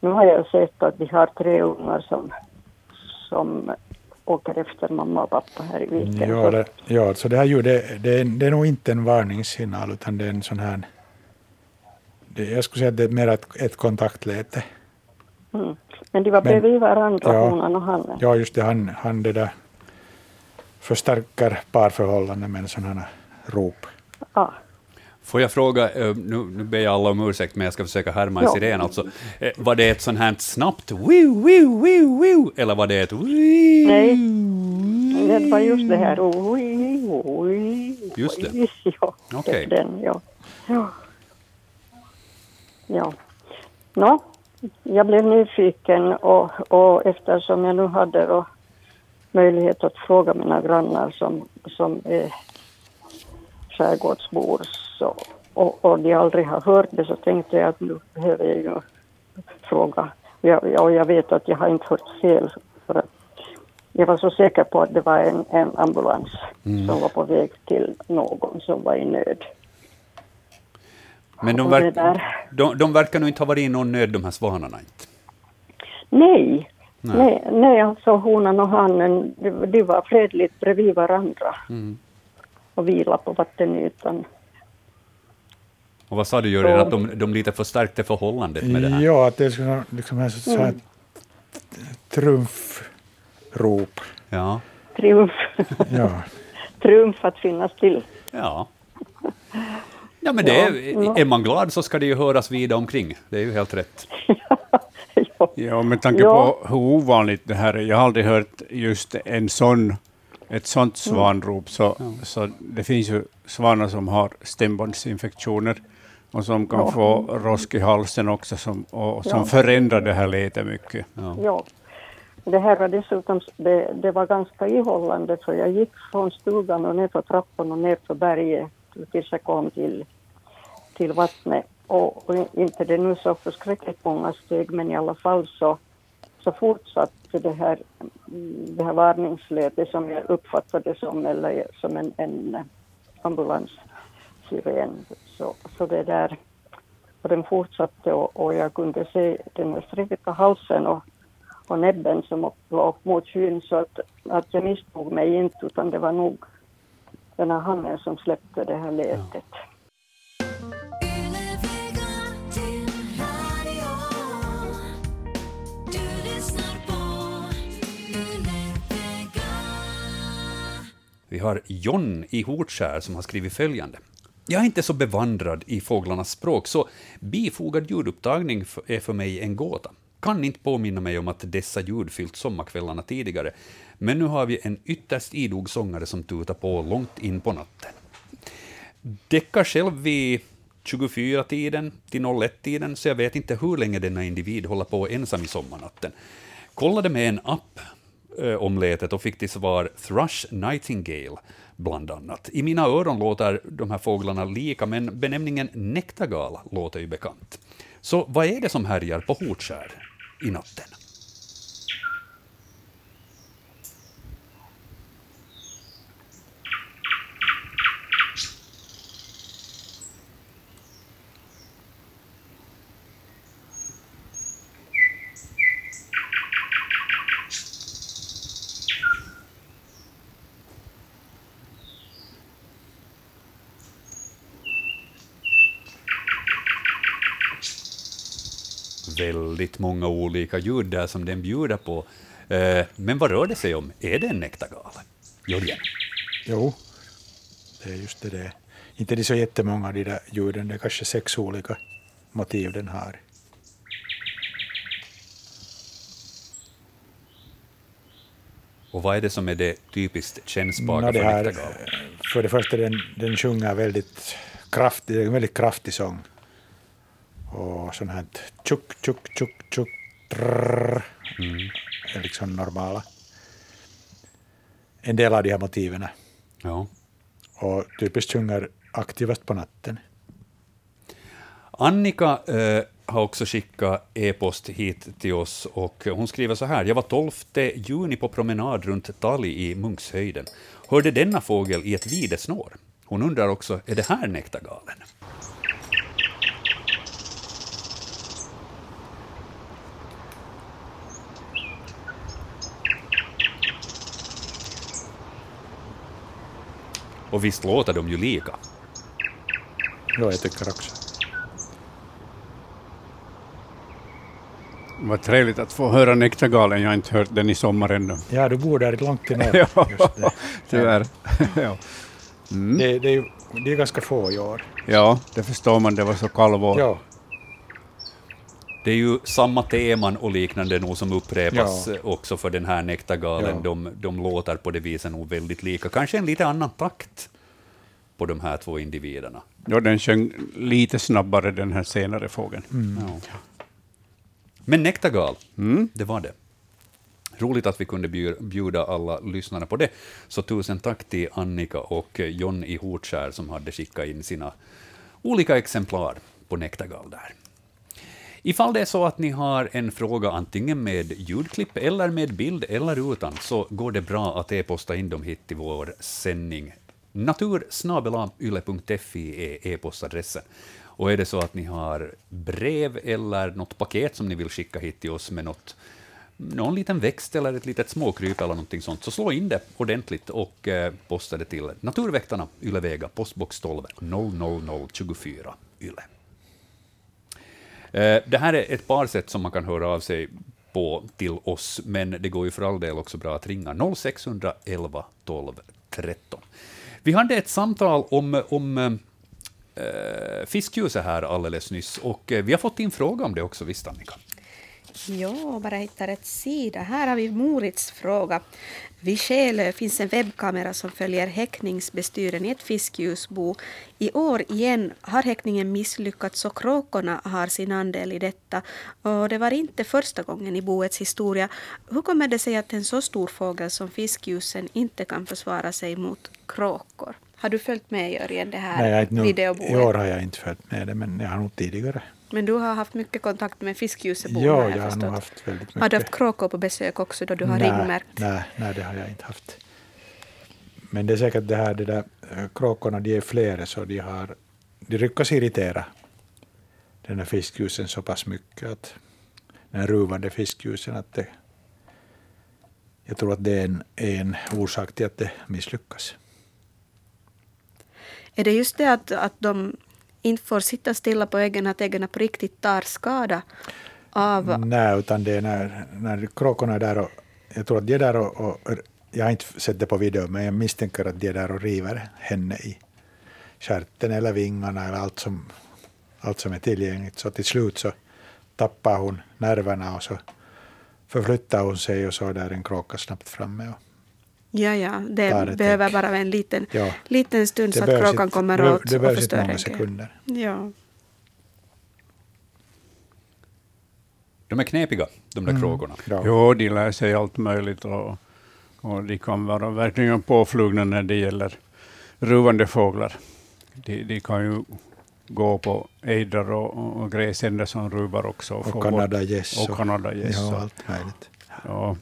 Nu har jag sett att de har tre ungar som, som åker efter mamma och pappa här i viken. Ja, det, ja, så det här ljudet, det, är, det är nog inte en varningssignal, utan det är en sån här... Det, jag skulle säga att det är mer ett, ett kontaktläte. Mm. Men de var Men- bredvid varandra, ja. honan och hannen. Ja, just det, han, han det där förstärker parförhållanden med en sån här rop. Ja. Får jag fråga, eh, nu, nu ber jag alla om ursäkt, men jag ska försöka härma en Ja. siren. Alltså, eh, var det ett sånt här snabbt wiu, wiu, wiu, wiu, eller var det ett wiu? Nej. Det var just det här. Just det. Ja, Okej. är den, ja. Ja. ja. Nå, jag blev nyfiken och, och eftersom jag nu hade då möjlighet att fråga mina grannar som, som är skärgårdsbor så, och, och de aldrig har hört det så tänkte jag att nu behöver jag ju fråga. Jag, och jag vet att jag har inte hört fel för att jag var så säker på att det var en, en ambulans som var på väg till någon som var i nöd. Men de, verk, de, de verkar nog inte ha varit i någon nöd, de här svanarna. Inte. Nej, Nej. nej, nej alltså honan och hannen, de, de var fredligt bredvid varandra Mm. och vilade på vattenytan. Och vad sa du, Jörgen, att de, de lite förstärkte förhållandet med det här? Ja, att det är liksom, liksom en sån här trumfrop. Ja. Triumf, Ja. triumf att finnas till. Ja. Ja, men det är, är man glad så ska det ju höras vida omkring. Det är ju helt rätt. ja. Ja, med tanke Ja. på hur ovanligt det här är. Jag har aldrig hört just en sån, ett sånt svanrop. Så, så det finns ju svanar som har stämbandsinfektioner och som kan Ja. få rosk i halsen också som, och som Ja. förändrar det här lätet mycket. Ja. Ja. Det här var dessutom, det, det var ganska ihållande för jag gick från stugan och ner för trappan och ner för berget tills jag kom till, till vattnet. Och, och inte det nu så förskräckligt många steg men i alla fall så, så fortsatte det här, det här varningslätet som jag uppfattade som, eller som en, en ambulanssiren. Så, så det där, och den fortsatte och, och jag kunde se den sträcka halsen och, och näbben som var upp mot skyn så att, att jag misstog mig inte utan det var nog den här handen som släppte det här Yle Vega. Vi har John i Hortskär som har skrivit följande. Jag är inte så bevandrad i fåglarnas språk, så bifogad ljudupptagning är för mig en gåta. Kan inte påminna mig om att dessa ljud fyllt sommarkvällarna tidigare, men nu har vi en ytterst idog sångare som tutar på långt in på natten. Däckar själv vid 24-tiden till 01-tiden, så jag vet inte hur länge denna individ håller på ensam i sommarnatten. Kollade med en app Eh, om lätet och fick till svar Thrush Nightingale, bland annat. I mina öron låter de här fåglarna lika, men benämningen nektargal låter ju bekant. Så vad är det som härjar på Hortskär i natten? Väldigt många olika ljud där som den bjuder på. Eh, Men vad rör det sig om? Är det en nektargal? Jörgen? Jo, det är just det. det. Inte det är så jättemånga av de där ljuden, det är kanske sex olika motiv den har. Och vad är det som är det typiskt kännspaka Nå, för det här, nektargal? för det första, den, den sjunger väldigt kraftigt, det är en väldigt kraftig sång. Och sånt här tjuk, tjuk, tjuk, tjuk, trrr, är liksom normala. En del av de här motiven. Ja. Och typiskt sjunger aktivast på natten. Annika eh, har också skickat e-post hit till oss och hon skriver så här. Jag var 12 juni på promenad runt Tali i Munkshöjden. Hörde denna fågel i ett videsnår. Hon undrar också, är det här nektargalen? Och visst låter de ju lika? Ja, jag tycker också. Vad trevligt att få höra Nektargalen. Jag har inte hört den i sommar ännu. Ja, du bor där långt i norr. Ja, tyvärr. ja. Mm. Det, det, är, ju- det är ganska få i år. ja, det förstår man. Det var så kallvår. Ja, Det är ju samma teman och liknande nog som upprepas Ja. också för den här Nektargalen. Ja. De, de låter på det viset nog väldigt lika. Kanske en lite annan takt på de här två individerna. Ja, den sjöng lite snabbare den här senare fågeln. Ja. Men Nektargal, Mm. det var det. Roligt att vi kunde bjuda alla lyssnare på det. Så tusen tack till Annika och John i Hortskär som hade skickat in sina olika exemplar på Nektargal där. Ifall det är så att ni har en fråga antingen med ljudklipp eller med bild eller utan, så går det bra att e-posta in dem hit till vår sändning. natursnabelayle.fi är e-postadressen. Och är det så att ni har brev eller något paket som ni vill skicka hit till oss med något, någon liten växt eller ett litet småkryp eller någonting sånt, så slå in det ordentligt och eh, posta det till Naturväktarna, Ylevega, postbox 12 00024 Yle. Eh, det här är ett par sätt som man kan höra av sig på till oss, men det går ju för all del också bra att ringa 0611 12 13. Vi hade ett samtal om, om eh, fiskljuset här alldeles nyss, och eh, vi har fått in fråga om det också, visst Annika? Ja, bara hittar rätt sida. Här har vi Morits fråga. Vid Skälö finns en webbkamera som följer häckningsbestyren i ett fiskljusbo. I år igen har häckningen misslyckats och kråkorna har sin andel i detta. Och det var inte första gången i boets historia. Hur kommer det sig att en så stor fågel som fiskljusen inte kan försvara sig mot kråkor? Har du följt med Jörgen det här Nej, jag videoboet? I år har jag inte följt med det, men jag har nog tidigare. Men du har haft mycket kontakt med fiskljusebon Ja, jag har nog haft väldigt mycket. Har du haft kråkor på besök också då du har nej, ringmärkt? Nej, nej, det har jag inte haft. Men det är säkert det här, det där eh, kråkorna, de är flera så de har, de lyckas irritera den här fiskljusen så pass mycket att den ruvande fiskljusen att det, jag tror att det är en, en orsak till att det misslyckas. Är det just det att, att de inte får sitta stilla på äggen, att äggen på riktigt tar skada av... Nej, utan det är när, när kråkorna är där och jag tror att de är där och, och jag har inte sett det på video, men jag misstänker att de är där och river henne i stjärten eller vingarna eller allt som, allt som är tillgängligt. Så till slut så tappar hon nerverna och så förflyttar hon sig och så är där en kråka snabbt framme. Och Ja, ja, det Tar ett behöver bara en liten, Ja. liten stund Det så att kråkan inte- kommer åt det och behövs inte förstör många sekunder. Ja. De är knepiga, de där kråkorna. Ja. Jo, de lär sig allt möjligt och, och de kan vara verkligen påflugna när det gäller ruvande fåglar. De, de kan ju gå på ejdrar och, och, och gräsänder som ruvar också. Och kanadagäss. Och kanadagäss. Ja, och- allt möjligt. Ja,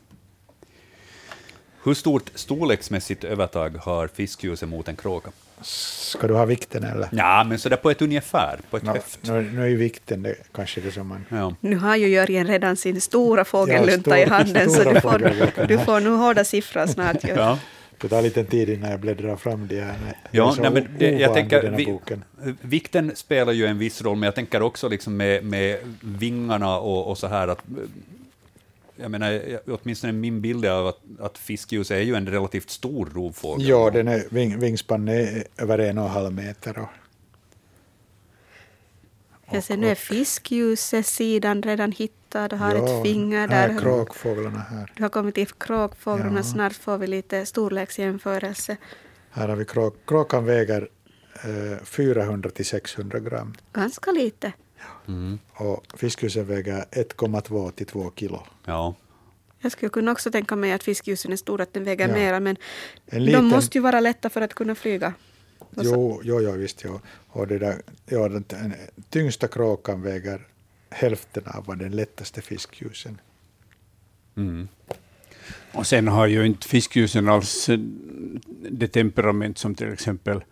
Hur stort storleksmässigt övertag har fiskljuset mot en kråka? Ska du ha vikten eller? Ja, men sådär på ett ungefär, på ett Nå, höft. nu, nu är ju vikten det, kanske det som man... Ja. Nu har ju Jörgen redan sin stora fågellunta Ja, i stor- handen, så du får, du får nu hårda siffror snart. Jörgen. Ja. Det tar lite tid innan jag bläddrar fram de här. Ja, nej, men det, jag tänker, vi, boken. vikten spelar ju en viss roll, men jag tänker också liksom med, med vingarna och, och så här att jag menar, åtminstone min bild är av att, att fiskljus är ju en relativt stor rovfågel. Ja, den är, ving, vingspannen är över en och en halv meter. Och, Jag ser nu är fiskljuset-sidan redan hittad och har ja, ett finger här där. är kråkfåglarna här. Du har kommit till kråkfåglarna, Ja. snart får vi lite storleksjämförelse. Här har vi kråk, kråkan väger eh, 400 till 600 gram Ganska lite. Mm. och fiskljusen väger 1,2 till 2 kilo. Ja. Jag skulle kunna också tänka mig att fiskljusen är stora, att den väger Ja. mera, men En liten, de måste ju vara lätta för att kunna flyga. Så- Jo, jo, jo visst. Jo. Och det där, ja, den, den tyngsta kråkan väger hälften av vad den lättaste fiskljusen. Mm. Och sen har ju inte fiskljusen alls eh, det temperament som till exempel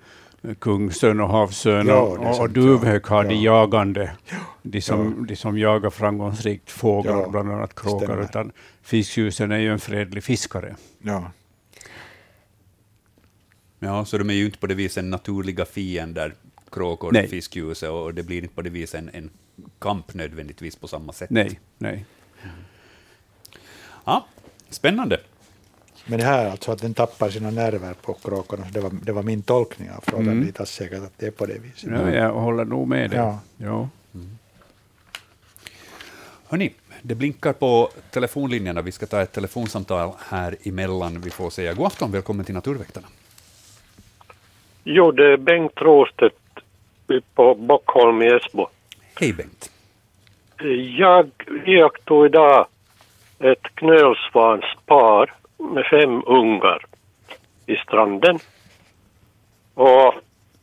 kungsörn och havsörn Ja, och, och, och duvhök ja. har de Ja. jagande, de som, de som jagar framgångsrikt fåglar, Ja, bland annat kråkor, utan fiskljusen är ju en fredlig fiskare. Ja. Ja, så de är ju inte på det viset naturliga fiender, kråkor, Nej. fiskljuse, och det blir inte på det viset en, en kamp nödvändigtvis på samma sätt. Nej, nej. Ja, spännande. Men det här alltså att den tappar sina nerver på kråkorna, det var, det var min tolkning av frågan. Mm. Det är inte alls säkert att det är på det viset. Ja, jag håller nog med dig. Ja. Ja. Hörni, det blinkar på telefonlinjerna. Vi ska ta ett telefonsamtal här emellan. Vi får säga god afton, välkommen till Naturväktarna. Jo, det är Bengt Råstedt på Bockholm i Esbo. Hej Bengt. Jag iakttog idag ett knölsvanspar med fem ungar i stranden. Och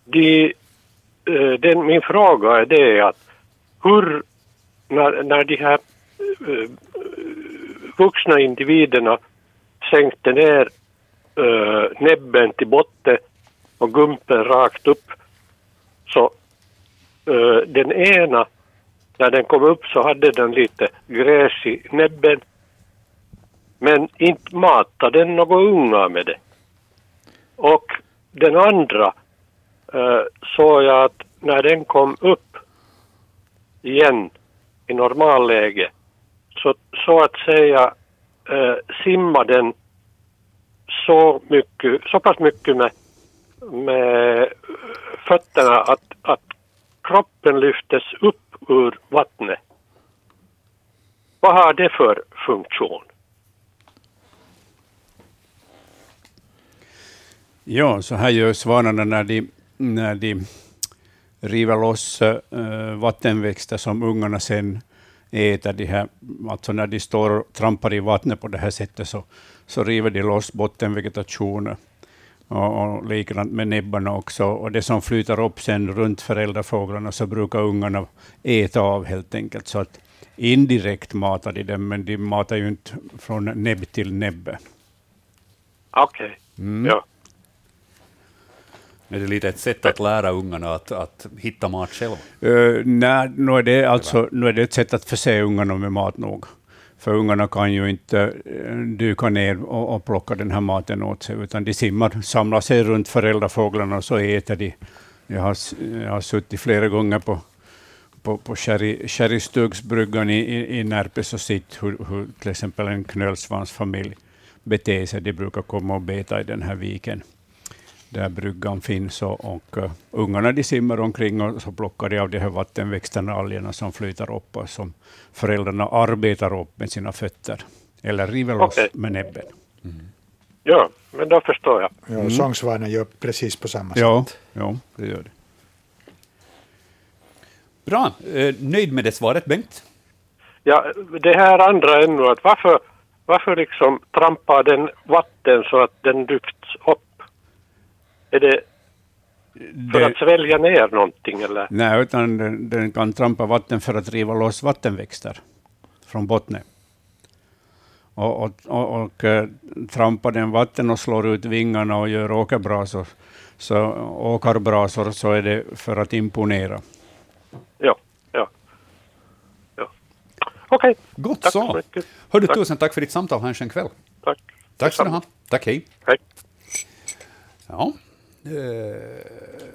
de, eh, den, min fråga är det att hur, när, när de här eh, vuxna individerna sänkte ner eh, näbben till botten och gumpen rakt upp så eh, den ena när den kom upp så hade den lite gräs i näbben. Men inte matade den några ungar med det. Och den andra eh, såg jag att när den kom upp igen i normalläge så, så att säga eh, simmade den så, mycket, så pass mycket med, med fötterna att, att kroppen lyftes upp ur vattnet. Vad har det för funktion? Ja, så här gör svanarna när de, när de river loss äh, vattenväxter som ungarna sen äter. De här, alltså när de står och trampar i vattnet på det här sättet så, så river de loss bottenvegetationen. Och, och likadant med näbbarna också. Och det som flyter upp sen runt föräldrafåglarna så brukar ungarna äta av helt enkelt. Så att indirekt matar de dem, men de matar ju inte från näbb till näbbe. Okej, Mm. ja. Är det lite ett sätt att lära ungarna att, att hitta mat själva? Uh, nej, nu är, det alltså, nu är det ett sätt att förse ungarna med mat nog. För ungarna kan ju inte dyka ner och, och plocka den här maten åt sig, utan de simmar, samlar sig runt föräldrafåglarna och så äter de. Jag har, jag har suttit flera gånger på, på, på Sherrystugsbryggan i, i, i Närpes och sett hur, hur till exempel en knölsvansfamilj beter sig. De brukar komma och beta i den här viken där bryggan finns. Och, och uh, ungarna de simmar omkring och så plockar de av de här vattenväxterna, algerna som flyter upp och som föräldrarna arbetar upp med sina fötter. Eller river loss Okej. med näbben. ja, men då förstår jag. Ja, och Sångsvanen gör precis på samma Ja, sätt. ja, det gör det. Bra, eh, nöjd med det svaret Bengt? Ja, det här andra ännu, att varför, varför liksom trampar den vatten så att den lyfts upp? Är det för det att svälja ner någonting eller? nej, utan den, den kan trampa vatten för att riva loss vattenväxter från botten. Och, och, och, och eh, trampar den vatten och slår ut vingarna och gör åkerbrasor, så, åkarbrasor, så är det för att imponera. Ja, ja. ja. Okej, Gott tack så. så mycket. Hör du, Tack. tusen tack för ditt samtal. Ha en skön kväll. Tack. Tack ska du ha. Tack, hej. Hej. Ja. Eh,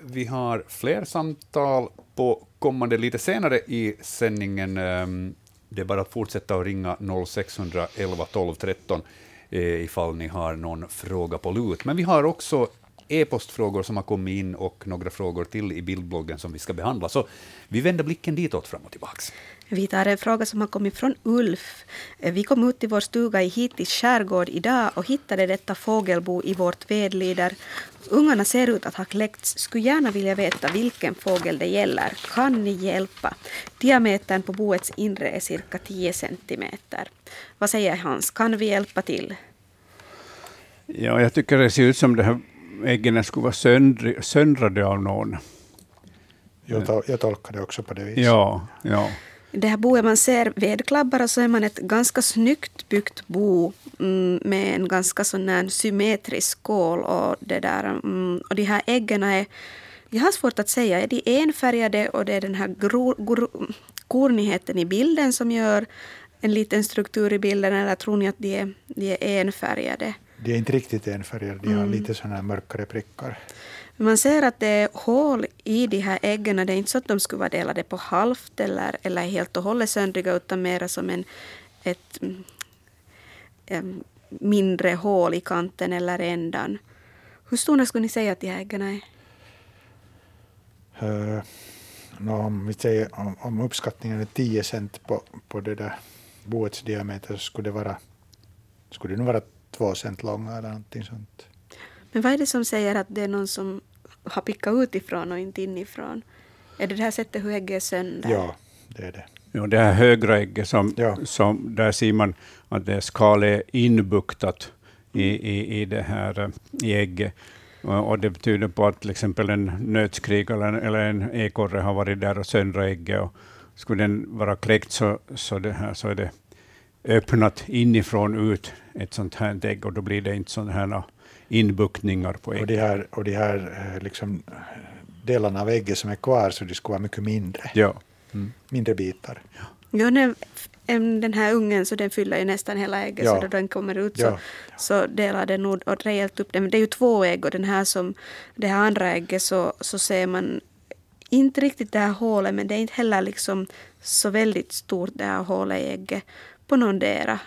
vi har fler samtal på kommande lite senare i sändningen. Ehm, det är bara att fortsätta att ringa 0611 12 13 eh, ifall ni har någon fråga på lut. Men vi har också e-postfrågor som har kommit in och några frågor till i bildbloggen som vi ska behandla. Så vi vänder blicken ditåt fram och tillbaks. Vi tar en fråga som har kommit från Ulf. Vi kom ut till vår stuga i Hitis skärgård idag och hittade detta fågelbo i vårt vedlider. Ungarna ser ut att ha kläckts. Skulle gärna vilja veta vilken fågel det gäller. Kan ni hjälpa? Diametern på boets inre är cirka 10 centimeter. Vad säger Hans? Kan vi hjälpa till? Ja, jag tycker det ser ut som de här äggen skulle vara söndri, söndrade av någon. Jag, tol- jag tolkar det också på det viset. Ja, ja. Det här boet man ser vedklabbar och så är man ett ganska snyggt byggt bo mm, med en ganska sån här symmetrisk skål och det där. Mm, och de här äggen är, jag har svårt att säga, är de enfärgade och det är den här gro, gro, kornigheten i bilden som gör en liten struktur i bilden eller tror ni att de är, de är enfärgade? De är inte riktigt enfärgade, de har Mm. lite här mörkare prickar. Man ser att det är hål i de här äggen. Det är inte så att de skulle vara delade på halvt eller, eller helt och hållet söndriga utan mera som en, ett em, mindre hål i kanten eller ändan. Hur stora skulle ni säga att de här äggen är? Uh, nå, om, vi säger, om, om uppskattningen är 10 cent på, på det där boets diameter så skulle det vara skulle det nog vara 2 cent långa eller någonting sånt. Men vad är det som säger att det är någon som har pickat utifrån och inte inifrån? Är det det här sättet hur ägget är sönder? Ja, det är det. Ja, det här högra ägget, som, Ja. som, där ser man att det skalet är inbuktat i, i, i det här eh, i ägget. Och, det betyder på att till exempel en nötskrik eller en, eller en ekorre har varit där och söndrat ägget. Och skulle den vara kläckt så, så, det här, så är det öppnat inifrån ut ett sånt här ägg och då blir det inte sådana här inbuktningar på Och ägget. de här, och de här eh, liksom, eh, delarna av ägget som är kvar så de skulle vara mycket mindre. Ja. Mindre bitar. Ja, när, em, den här ungen så den fyller ju nästan hela ägget Ja. så då den kommer ut så, Ja. så delar den nog och rejält upp det. Men det är ju två ägg och den här som, det här andra ägget så, så ser man inte riktigt det här hålet men det är inte heller liksom så väldigt stort det här hålet i ägget på någondera.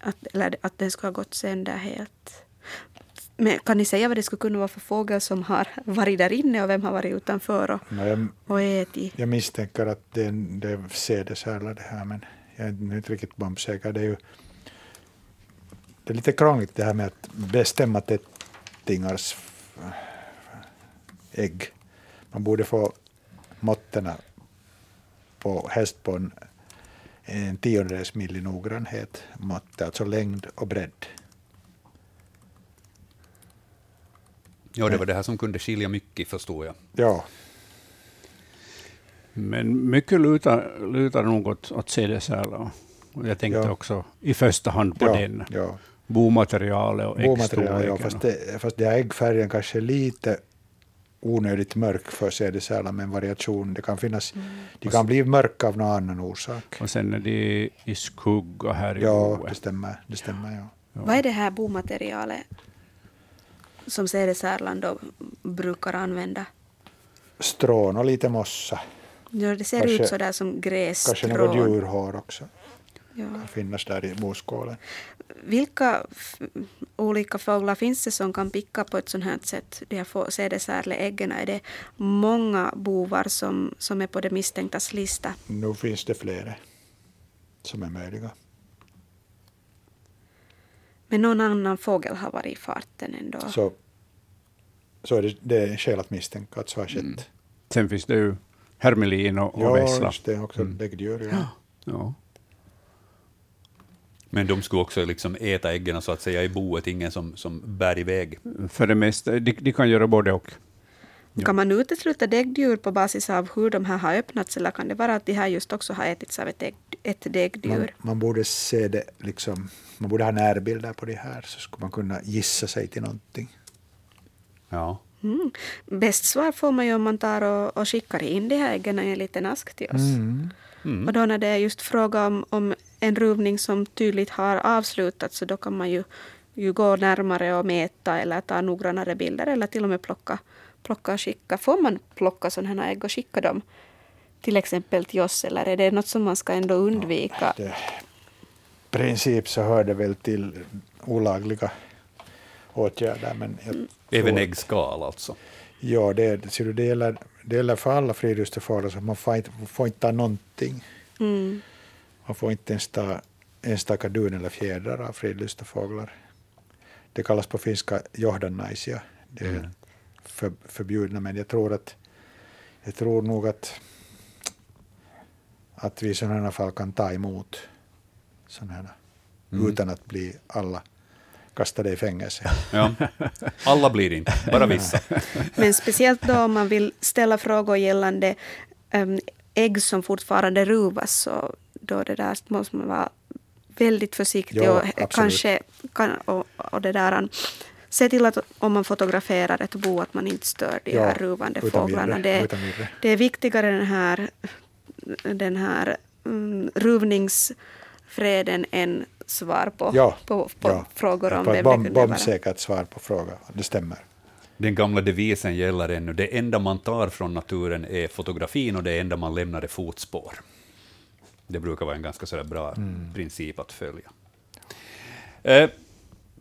Att, eller att den ska ha gått sönder helt. Men kan ni säga vad det skulle kunna vara för fågel som har varit där inne och vem har varit utanför och, Nå, jag, och ätit? jag misstänker att det, det är sädesärla det här men jag är inte riktigt bombsäker. Det är ju det är lite krångligt det här med att bestämma tättingars ägg. Man borde få måtterna på, helst på en, en tiondels milli noggrannhet mått, alltså längd och bredd. Ja, det var det här som kunde skilja mycket, förstår jag. Ja, Men mycket lutar, lutar nog åt, åt CD-sälar. Och jag tänkte Ja. också i första hand på ja, den. ja. Bomaterialet och Bomaterial, ja, äggstorleken. fast, det, fast det äggfärgen kanske lite onödigt mörk för sädesärla med en variation. Det kan finnas, de kan bli mörka av någon annan orsak. Och sen är de i skugga här i Ja, boet. det stämmer. Det stämmer ja. Vad är det här bomaterialet som CD-särlan då brukar använda? Strån och lite mossa. Ja, det ser Kanske- ut så där som Kanske något grässtrån. djurhår också. Ja. Kan finnas där i boskålen. Vilka olika fåglar finns det som kan picka på ett sånt här sätt? De här få- CD-särleäggen. Är det många bovar som, som är på det misstänktas lista? Nu finns det flera som är möjliga. Men någon annan fågel har varit i farten ändå. Så, så är det, det är skäl att misstänka att så har skett. Sen finns det ju hermelin och, och Ja, vessla. just det. Också däggdjur. Ja. Ja. Men de skulle också liksom äta äggen så att säga i boet, ingen som, som bär iväg. För det mesta, de, de kan göra både och. Ja. Kan man utesluta däggdjur på basis av hur de här har öppnats eller kan det vara att de här just också har ätits av ett, ägg, ett Man, däggdjur? man borde se det liksom, man borde ha närbilder på det här så skulle man kunna gissa sig till någonting. Ja. Mm. Bäst svar får man ju om man tar och, och skickar in de här äggen i en liten ask till oss. Mm. Och då när det är just fråga om, om en ruvning som tydligt har avslutats så då kan man ju, ju gå närmare och mäta eller ta noggrannare bilder eller till och med plocka, plocka och skicka. Får man plocka sådana här ägg och skicka dem till exempel till oss eller är det något som man ska ändå undvika? Det, princip så hör det väl till olagliga åtgärder. Men jag Även äggskal alltså. Ja, det, ser du, det, gäller, det gäller för alla så man får inte, får inte ta någonting. Mm. Man får inte ens ta enstaka dun eller fjädrar av fridlysta fåglar. Det kallas på finska johdannaisia. Det är för, förbjudna, men jag tror att jag tror nog att, att vi i sådana här fall kan ta emot sådana här utan att bli alla kastade i fängelse. Ja. Alla blir inte, bara vissa. Men speciellt då om man vill ställa frågor gällande äm, ägg som fortfarande ruvas så då det där måste man vara väldigt försiktig Ja, och absolut. kanske kan, och, och det där se till att om man fotograferar ett bo att man inte stör de Ja, här ruvande fåglarna. Det, det är viktigare den här, den här mm, ruvningsfreden än svar på, Ja, på, på ja. frågor om det bomb, kunde vara. bombsäkert svar på frågan. Det stämmer. Den gamla devisen gäller ännu. Det enda man tar från naturen är fotografin och det enda man lämnar är fotspår. Det brukar vara en ganska sådär bra princip att följa. Eh,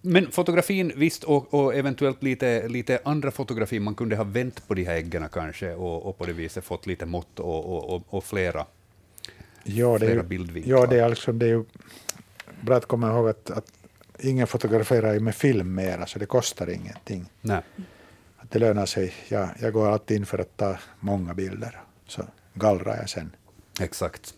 men fotografin, visst, och, och eventuellt lite, lite andra fotografier. Man kunde ha vänt på de här äggen kanske och, och på det viset fått lite mått och, och, och, och flera. Ja, det är, Flera ju- bildvinklar. ja, det är, alltså, det är ju bra att komma ihåg att, att ingen fotograferar ju med film mera, så det kostar ingenting. Nej. Att det lönar sig. Jag, jag går alltid in för att ta många bilder, så gallrar jag sen. Exakt.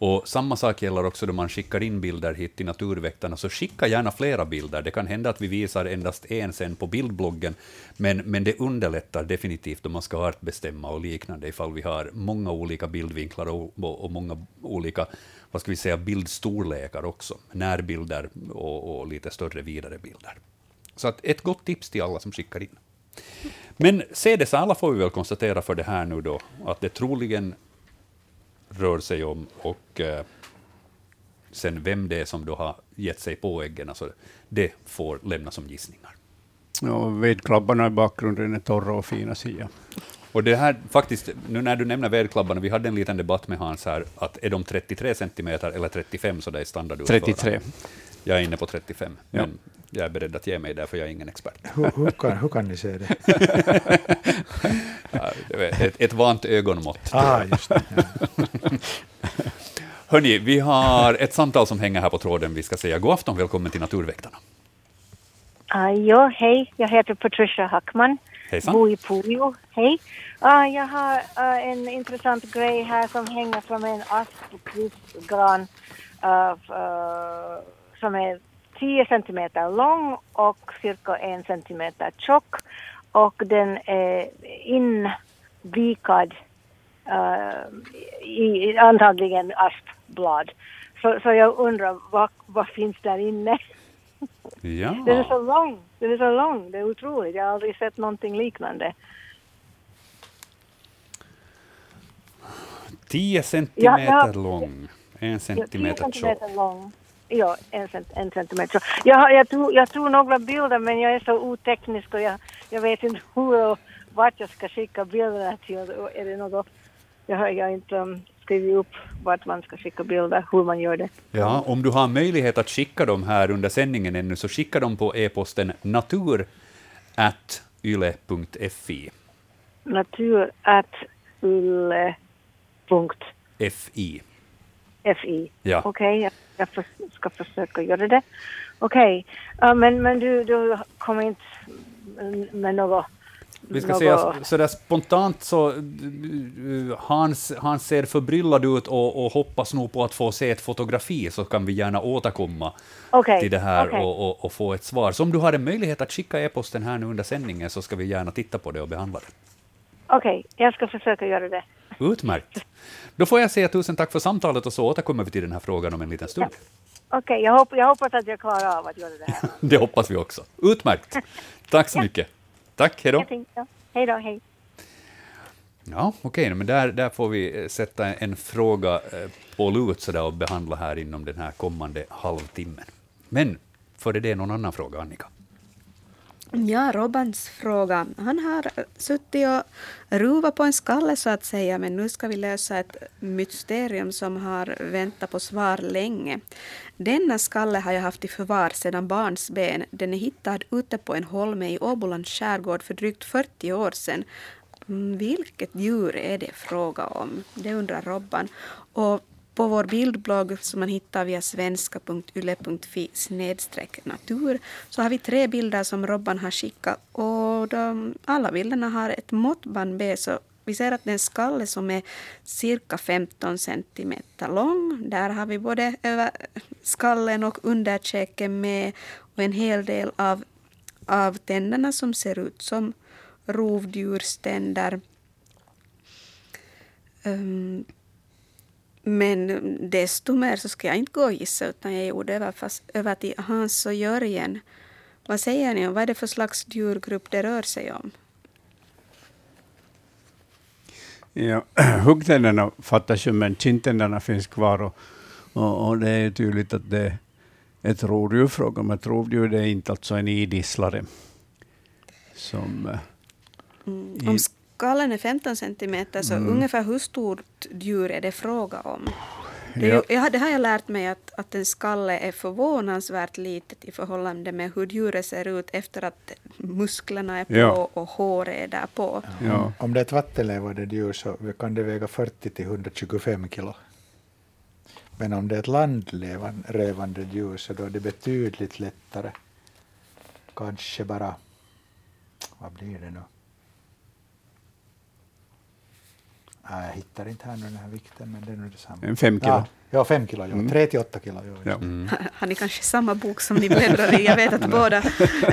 Och samma sak gäller också då man skickar in bilder hit till Naturväktarna, så skicka gärna flera bilder. Det kan hända att vi visar endast en sen på bildbloggen, men, men det underlättar definitivt om man ska artbestämma och liknande, ifall vi har många olika bildvinklar och, och, och många olika vad ska vi säga, bildstorlekar också. Närbilder och, och lite större vidare bilder. Så att ett gott tips till alla som skickar in. Men se det så alla får vi väl konstatera för det här nu då, att det troligen rör sig om och eh, sen vem det är som då har gett sig på äggen, alltså det får lämnas som gissningar. Ja, vedklabbarna i bakgrunden är torra och fina sia. Och det här faktiskt, nu när du nämner vedklabbarna, vi hade en liten debatt med Hans här, att är de 33 centimeter eller 35 så det är standardutförande? 33. Jag är inne på 35, Ja. men jag är beredd att ge mig där, för jag är ingen expert. Hur, hur, kan, hur kan ni se det? Ett, ett vant ögonmått. Ah, just det. Ja. Hörni, vi har ett samtal som hänger här på tråden. Vi ska säga god afton, välkommen till Naturväktarna. Uh, ja, hej. Jag heter Patricia Hackman. Hejsan. Boi Pujo. Hej. Uh, jag har uh, en intressant grej här som hänger från en aspkvistgran uh, ah, uh, som är 10 centimeter lång och cirka en centimeter tjock. Och den är invikad uh, i antagligen aspblad. Så, så jag undrar vad, vad finns där inne? Den är så Ja, lång. Den är så lång. Det är otroligt. Jag har aldrig sett någonting liknande. 10 centimeter Ja, ja. lång, en Ja, centimeter 10 tjock. centimeter lång. Ja, en, cent, en centimeter. Jag, jag, tog, jag tog några bilder men jag är så oteknisk och jag, jag vet inte hur och vart jag ska skicka bilderna till. Är det något? Jag jag inte um, skrivit upp vart man ska skicka bilder, hur man gör det. Ja, om du har möjlighet att skicka dem här under sändningen ännu, så skicka dem på e-posten. Natur at ulle punkt FI. FI. Ja. Okej, jag, jag för, ska försöka göra det. Okej, Ja, men, men du, du kommer inte med något... Vi ska säga sådär spontant så, uh, Hans, Hans ser förbryllad ut och, och hoppas nog på att få se ett fotografi, så kan vi gärna återkomma Okej, till det här okej. och, och, och få ett svar. Så om du har en möjlighet att skicka e-posten här nu under sändningen, så ska vi gärna titta på det och behandla det. Okej, jag ska försöka göra det. Utmärkt. Då får jag säga tusen tack för samtalet och så återkommer vi till den här frågan om en liten stund. Okej, jag, hopp, jag hoppas att jag klarar av att göra det här. Det hoppas vi också. Utmärkt. Tack så mycket. Tack, hej då. Hej då, hej. Ja, okej, men där, där får vi eh, sätta en fråga eh, på lut så där och behandla här inom den här kommande halvtimmen. Men före det någon annan fråga, Annika. Ja, Robbans fråga. Han har suttit och ruvat på en skalle så att säga, men nu ska vi lösa ett mysterium som har väntat på svar länge. Denna skalle har jag haft i förvar sedan barnsben. Den är hittad ute på en holme i Åbolands skärgård för drygt 40 år sedan. Mm, vilket djur är det fråga om? Det undrar Robban. Och på vår bildblogg som man hittar via svenska.yle.fi snedstreck natur så har vi tre bilder som Robban har skickat och de, alla bilderna har ett måttband B så vi ser att det är en skalle som är cirka 15 centimeter lång. Där har vi både över skallen och underkäken med och en hel del av, av tänderna som ser ut som rovdjurständer. Um, ehm, men desto mer så ska jag inte gå och gissa utan jag gjorde över, fast, över till Hans och Jörgen. Vad säger ni vad är det för slags djurgrupp det rör sig om? Ja, huggtänderna fattas ju, men kindtänderna finns kvar. Och, och, och det är tydligt att det ett rovdjur. Ett rovdjur det är inte alltså en idisslare. Som, eh, Mm. Om skallen är 15 centimeter, så Mm. ungefär hur stort djur är det fråga om? Det, ju, ja, det har jag lärt mig att, att en skalle är förvånansvärt litet i förhållande med hur djuret ser ut efter att musklerna är på Ja. och håret är där på. ja, Om det är ett vattenlevande djur så kan det väga 40 till 125 kilo. Men om det är ett landlevande djur så då är det betydligt lättare. Kanske bara, vad blir det nu? Nej, jag hittar inte här nu den här vikten, men det är nog detsamma. En fem kilo. Ja, ja fem kilo. Ja. Mm. Tre till åtta kilo. Ja. ja. Har ni kanske samma bok som ni bläddrar i? Jag vet att båda,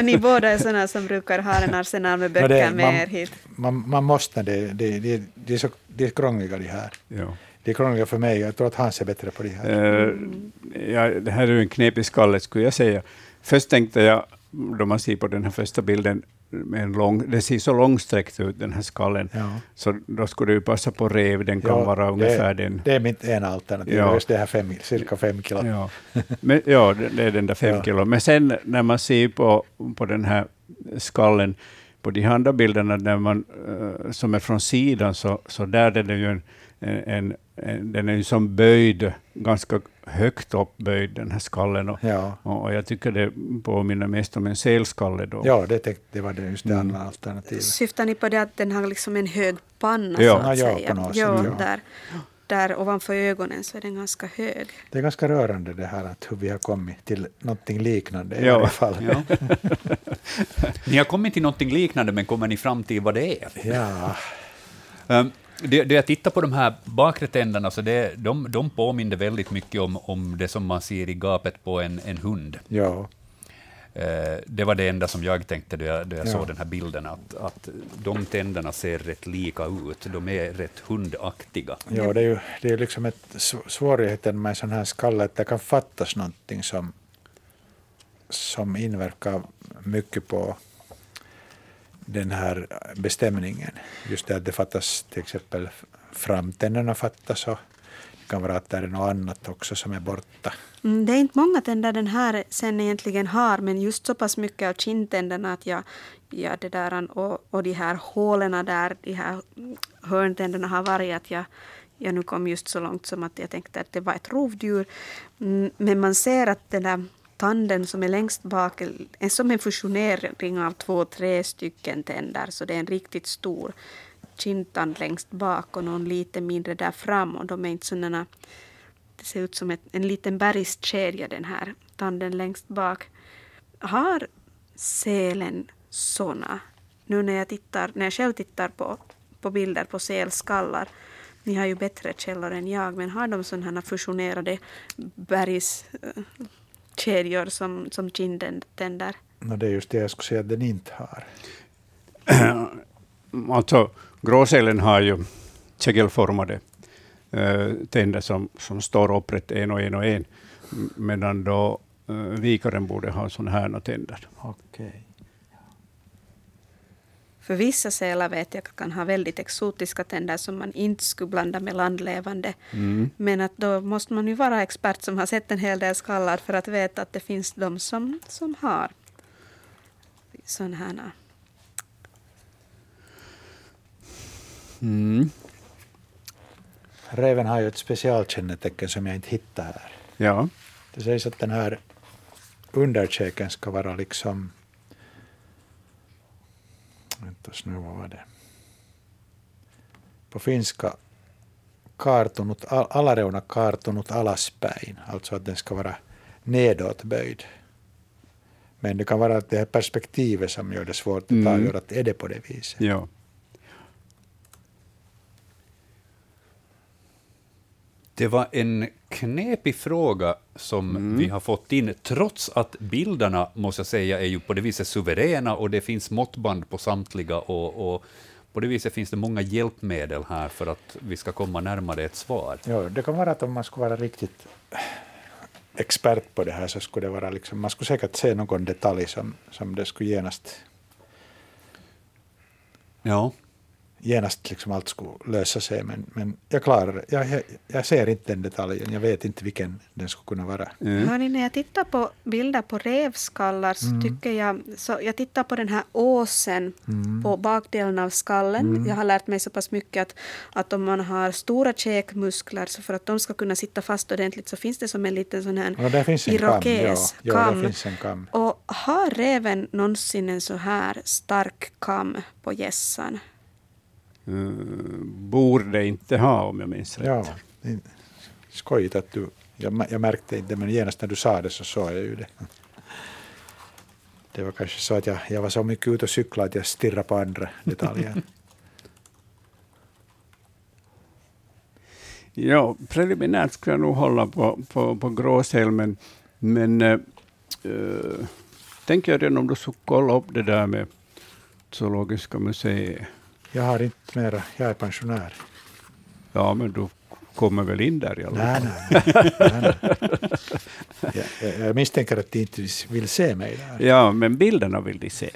ni båda är sådana som brukar ha en arsenal med böcker det- med man- er hit. Man, man måste, det, det, det, det, är så, det är krångliga de här. Ja. Det är krångliga för mig, jag tror att Hans är bättre på de här. Eh, ja, det här är en knepig skalle, skulle jag säga. Först tänkte jag, då man ser på den här första bilden, en lång, det ser så långsträckt ut, den här skallen. Ja. Så då skulle ju passa på rev, den kan Ja, vara ungefär det, den. Det är mitt ena alternativ, Ja. just det här fem, cirka fem kilo. Ja, Men, ja det är den där fem Ja. kilo. Men sen när man ser på, på den här skallen, på de andra bilderna när man, eh, som är från sidan, så, så där är det ju en, en, en, den är ju som böjd, ganska högt uppböjd, den här skallen. Och, Ja, och, jag tycker det påminner mest om en selskalle då. ja det, tänkte, det var det, just det Mm. andra alternativet. Syftar ni på det att den har liksom en hög panna Ja. så att Ja, säga? sätt, ja, ja. Där, där ovanför ögonen så är den ganska hög. Det är ganska rörande det här att hur vi har kommit till någonting liknande i varje fall. Ja. ni har kommit till någonting liknande, men kommer ni fram till vad det är? Ja, Um, det, det jag tittar på de här bakre tänderna, så det, de, de påminner väldigt mycket om, om det som man ser i gapet på en, en hund. ja, Eh, det var det enda som jag tänkte då jag, då jag Ja. såg den här bilden, att, att de tänderna ser rätt lika ut. De är rätt hundaktiga. ja, det är ju det är liksom ett, sv- svårigheten med en sån här skalle att det kan fattas någonting som, som inverkar mycket på den här bestämningen. Just det att det fattas till exempel framtänderna fattas och det kan vara att det är något annat också som är borta. Mm, det är inte många tänder den här sen egentligen har, men just så pass mycket av kindtänderna att jag, ja, det där, och, och de här hålen där de här hörntänderna har varit, att jag, jag nu kom just så långt som att jag tänkte att det var ett rovdjur. Mm, men man ser att den där tanden som är längst bak är som en fusionering av två, tre stycken tänder, så det är en riktigt stor kindtand längst bak och någon lite mindre där fram och de är inte sådana det ser ut som ett, en liten bergskedja den här tanden längst bak. Har selen såna? Nu när jag, tittar, när jag själv tittar på, på bilder på selskallar, ni har ju bättre källor än jag, men har de sådana här fusionerade bergskedjor som, som kindtänder? Och det är just det jag skulle säga att den inte har. Alltså, gråsälen har ju kägelformade eh, tänder som, som står upprätt en och en och en, medan då eh, vikaren borde ha sådana här tänder. Okej. För vissa sälar vet jag kan ha väldigt exotiska tänder som man inte skulle blanda med landlevande. Mm. Men att då måste man ju vara expert som har sett en hel del skallar för att veta att det finns de som, som har sådana här. Mm. Räven har ju ett specialkännetecken som jag inte hittar här. Ja. Det sägs att den här underkäken ska vara liksom... Vänta nu, vad var det? På finska kartunut, al- alareuna kartunut alaspäin, alltså att den ska vara nedåtböjd. Men det kan vara att det är perspektivet som gör det svårt att Mm. avgöra att är det på det viset. ja. Det var en knepig fråga som vi har fått in, trots att bilderna, måste jag säga, är ju på det viset suveräna och det finns måttband på samtliga och, och på det viset finns det många hjälpmedel här för att vi ska komma närmare ett svar. Ja, det kan vara att om man skulle vara riktigt expert på det här så skulle det vara liksom, man skulle säkert se någon detalj som, som det skulle genast Ja. Genast liksom allt skulle lösa sig. Men, men jag klarar det. Jag, jag, jag ser inte den detaljen. Jag vet inte vilken den skulle kunna vara. Hörni, när jag tittar på bilder på rävskallar så tycker jag... Så jag tittar på den här åsen på bakdelen av skallen. Jag har lärt mig så pass mycket att, att om man har stora käkmuskler så för att de ska kunna sitta fast ordentligt så finns det som en liten sån här Ja, där finns en kam. Ja, irokes ja, där finns en kam. Och har räven någonsin en så här stark kam på gässan? Uh, borde inte ha, om jag minns rätt. Ja, skojigt att du... Jag, jag märkte inte, men genast när du sa det så såg jag ju det. Det var kanske så att jag, jag var så mycket ute och cyklade att jag stirrade på andra detaljer. Ja, preliminärt skulle jag nog hålla på, på, på gråsäl, men, men äh, tänker jag redan om du skulle kolla upp det där med Zoologiska museet. Jag har inte mera, jag är pensionär. Ja, men du kommer väl in där i alla fall? nej, nej. nej, nej. Jag, jag misstänker att de inte vill se mig där. Ja, men bilderna vill de se.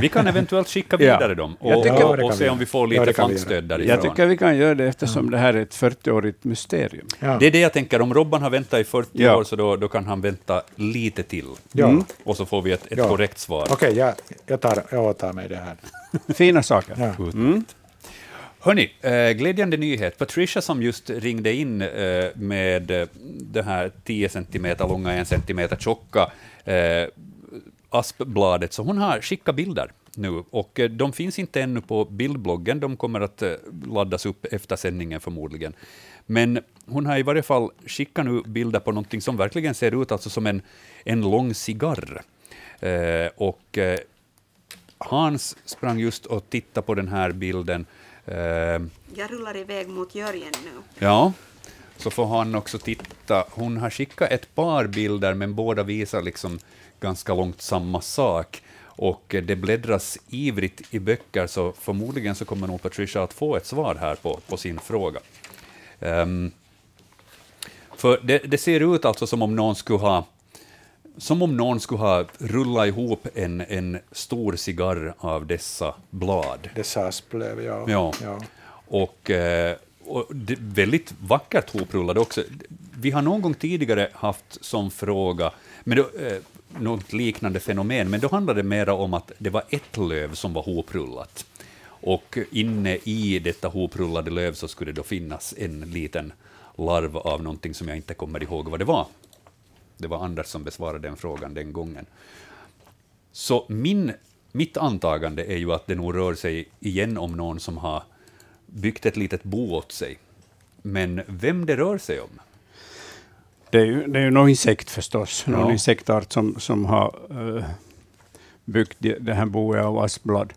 Vi kan eventuellt skicka Ja. vidare dem Jag och, tycker- och, och se om vi får Ja, lite vi fantstöd därifrån. Jag tycker vi kan göra det eftersom det här är ett 40-årigt mysterium. Ja. Det är det jag tänker, om Robban har väntat i 40 Ja. år så då, då kan han vänta lite till. Ja. Mm. Och så får vi ett, ett Ja. korrekt svar. Okej, jag, jag, tar, jag åtar mig det här. Fina saker. Ja. Mm. Hörni, eh, glädjande nyhet. Patricia som just ringde in eh, med eh, det här 10 cm långa, 1 cm tjocka eh, aspbladet, så hon har skickat bilder nu. Och eh, de finns inte ännu på bildbloggen, de kommer att eh, laddas upp efter sändningen förmodligen. Men hon har i varje fall skickat nu bilder på någonting som verkligen ser ut alltså som en, en lång cigarr. Eh, och eh, Hans sprang just och tittade på den här bilden. Eh, Jag rullar iväg mot Jörgen nu. ja, så får han också titta. Hon har skickat ett par bilder, men båda visar liksom ganska långt samma sak. Och det bläddras ivrigt i böcker, så förmodligen så kommer nog Patricia att få ett svar här på, på sin fråga. Ehm, för det, det ser ut alltså som om någon skulle ha som om någon skulle ha rullat ihop en, en stor cigarr av dessa blad. Dessa asplöv, ja. Ja. ja. Och, eh, och det, väldigt vackert hoprullade också. Vi har någon gång tidigare haft som fråga, men då, eh, något liknande fenomen, men då handlade det mera om att det var ett löv som var hoprullat. Och inne i detta hoprullade löv så skulle det då finnas en liten larv av någonting som jag inte kommer ihåg vad det var. Det var Anders som besvarade den frågan den gången. Så min, mitt antagande är ju att det nog rör sig igen om någon som har byggt ett litet bo åt sig. Men vem det rör sig om? Det är ju, det är ju någon insekt förstås, någon Ja. insektart som, som har eh, byggt det, här boet av askblad.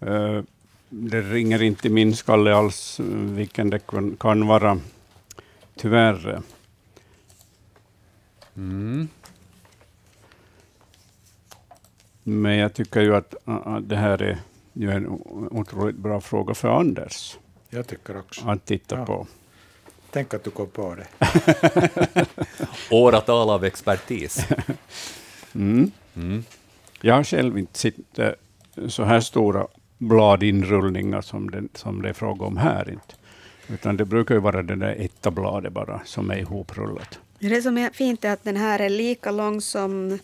Eh, det ringer inte i min skalle alls eh, vilken det kan, kan vara. Tyvärr. Mm. Men jag tycker ju att, att det här är ju en otroligt bra fråga för Anders Jag tycker också. att titta Ja. på. Tänk att du kom på det. Åratal av expertis. Mm. Mm. Jag har själv inte sett eh, så här stora bladinrullningar som det, som det är fråga om här. Inte. Utan det brukar ju vara det där etta bladet bara som är ihoprullat. Det som är fint är att den här är lika lång som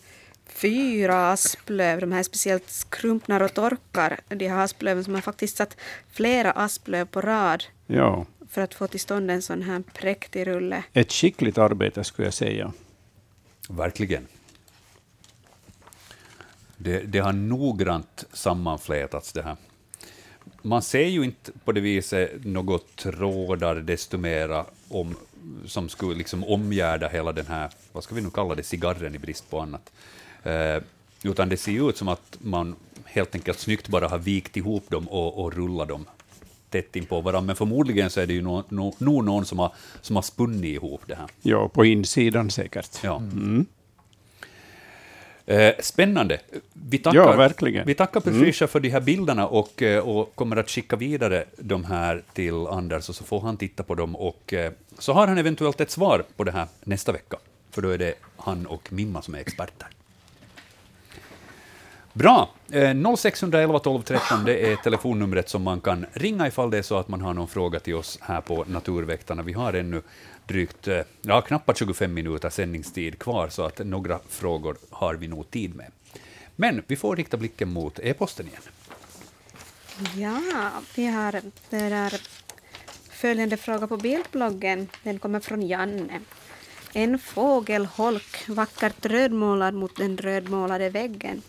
fyra asplöv. De här är speciellt skrumpnar och torkar, de här asplöven som har faktiskt satt flera asplöv på rad Ja, för att få till stånd en sån här präktig rulle. ett skickligt arbete skulle jag säga. Verkligen. Det, det har noggrant sammanflätats det här. Man ser ju inte på det viset något trådar desto mera om, som skulle liksom omgärda hela den här, vad ska vi nu kalla det, cigarren i brist på annat. Eh, utan det ser ju ut som att man helt enkelt snyggt bara har vikt ihop dem och, och rullat dem tätt in på varandra. Men förmodligen så är det ju nog no, nog någon som har, som har spunnit ihop det här. Ja, på insidan säkert. Ja. Mm. Eh, spännande. Vi tackar, Ja, verkligen. Vi tackar Patricia för de här bilderna och, eh, och kommer att skicka vidare de här till Anders och så får han titta på dem och eh, så har han eventuellt ett svar på det här nästa vecka. För då är det han och Mimma som är experter. Bra! 0611 12 13 det är telefonnumret som man kan ringa ifall det är så att man har någon fråga till oss här på Naturväktarna. Vi har ännu drygt, eh, ja, knappt 25 minuter sändningstid kvar, så att några frågor har vi nog tid med. Men vi får rikta blicken mot e-posten igen. Ja, vi har det där följande fråga på bildbloggen. Den kommer från Janne. En fågelholk, vackert rödmålad mot den rödmålade väggen.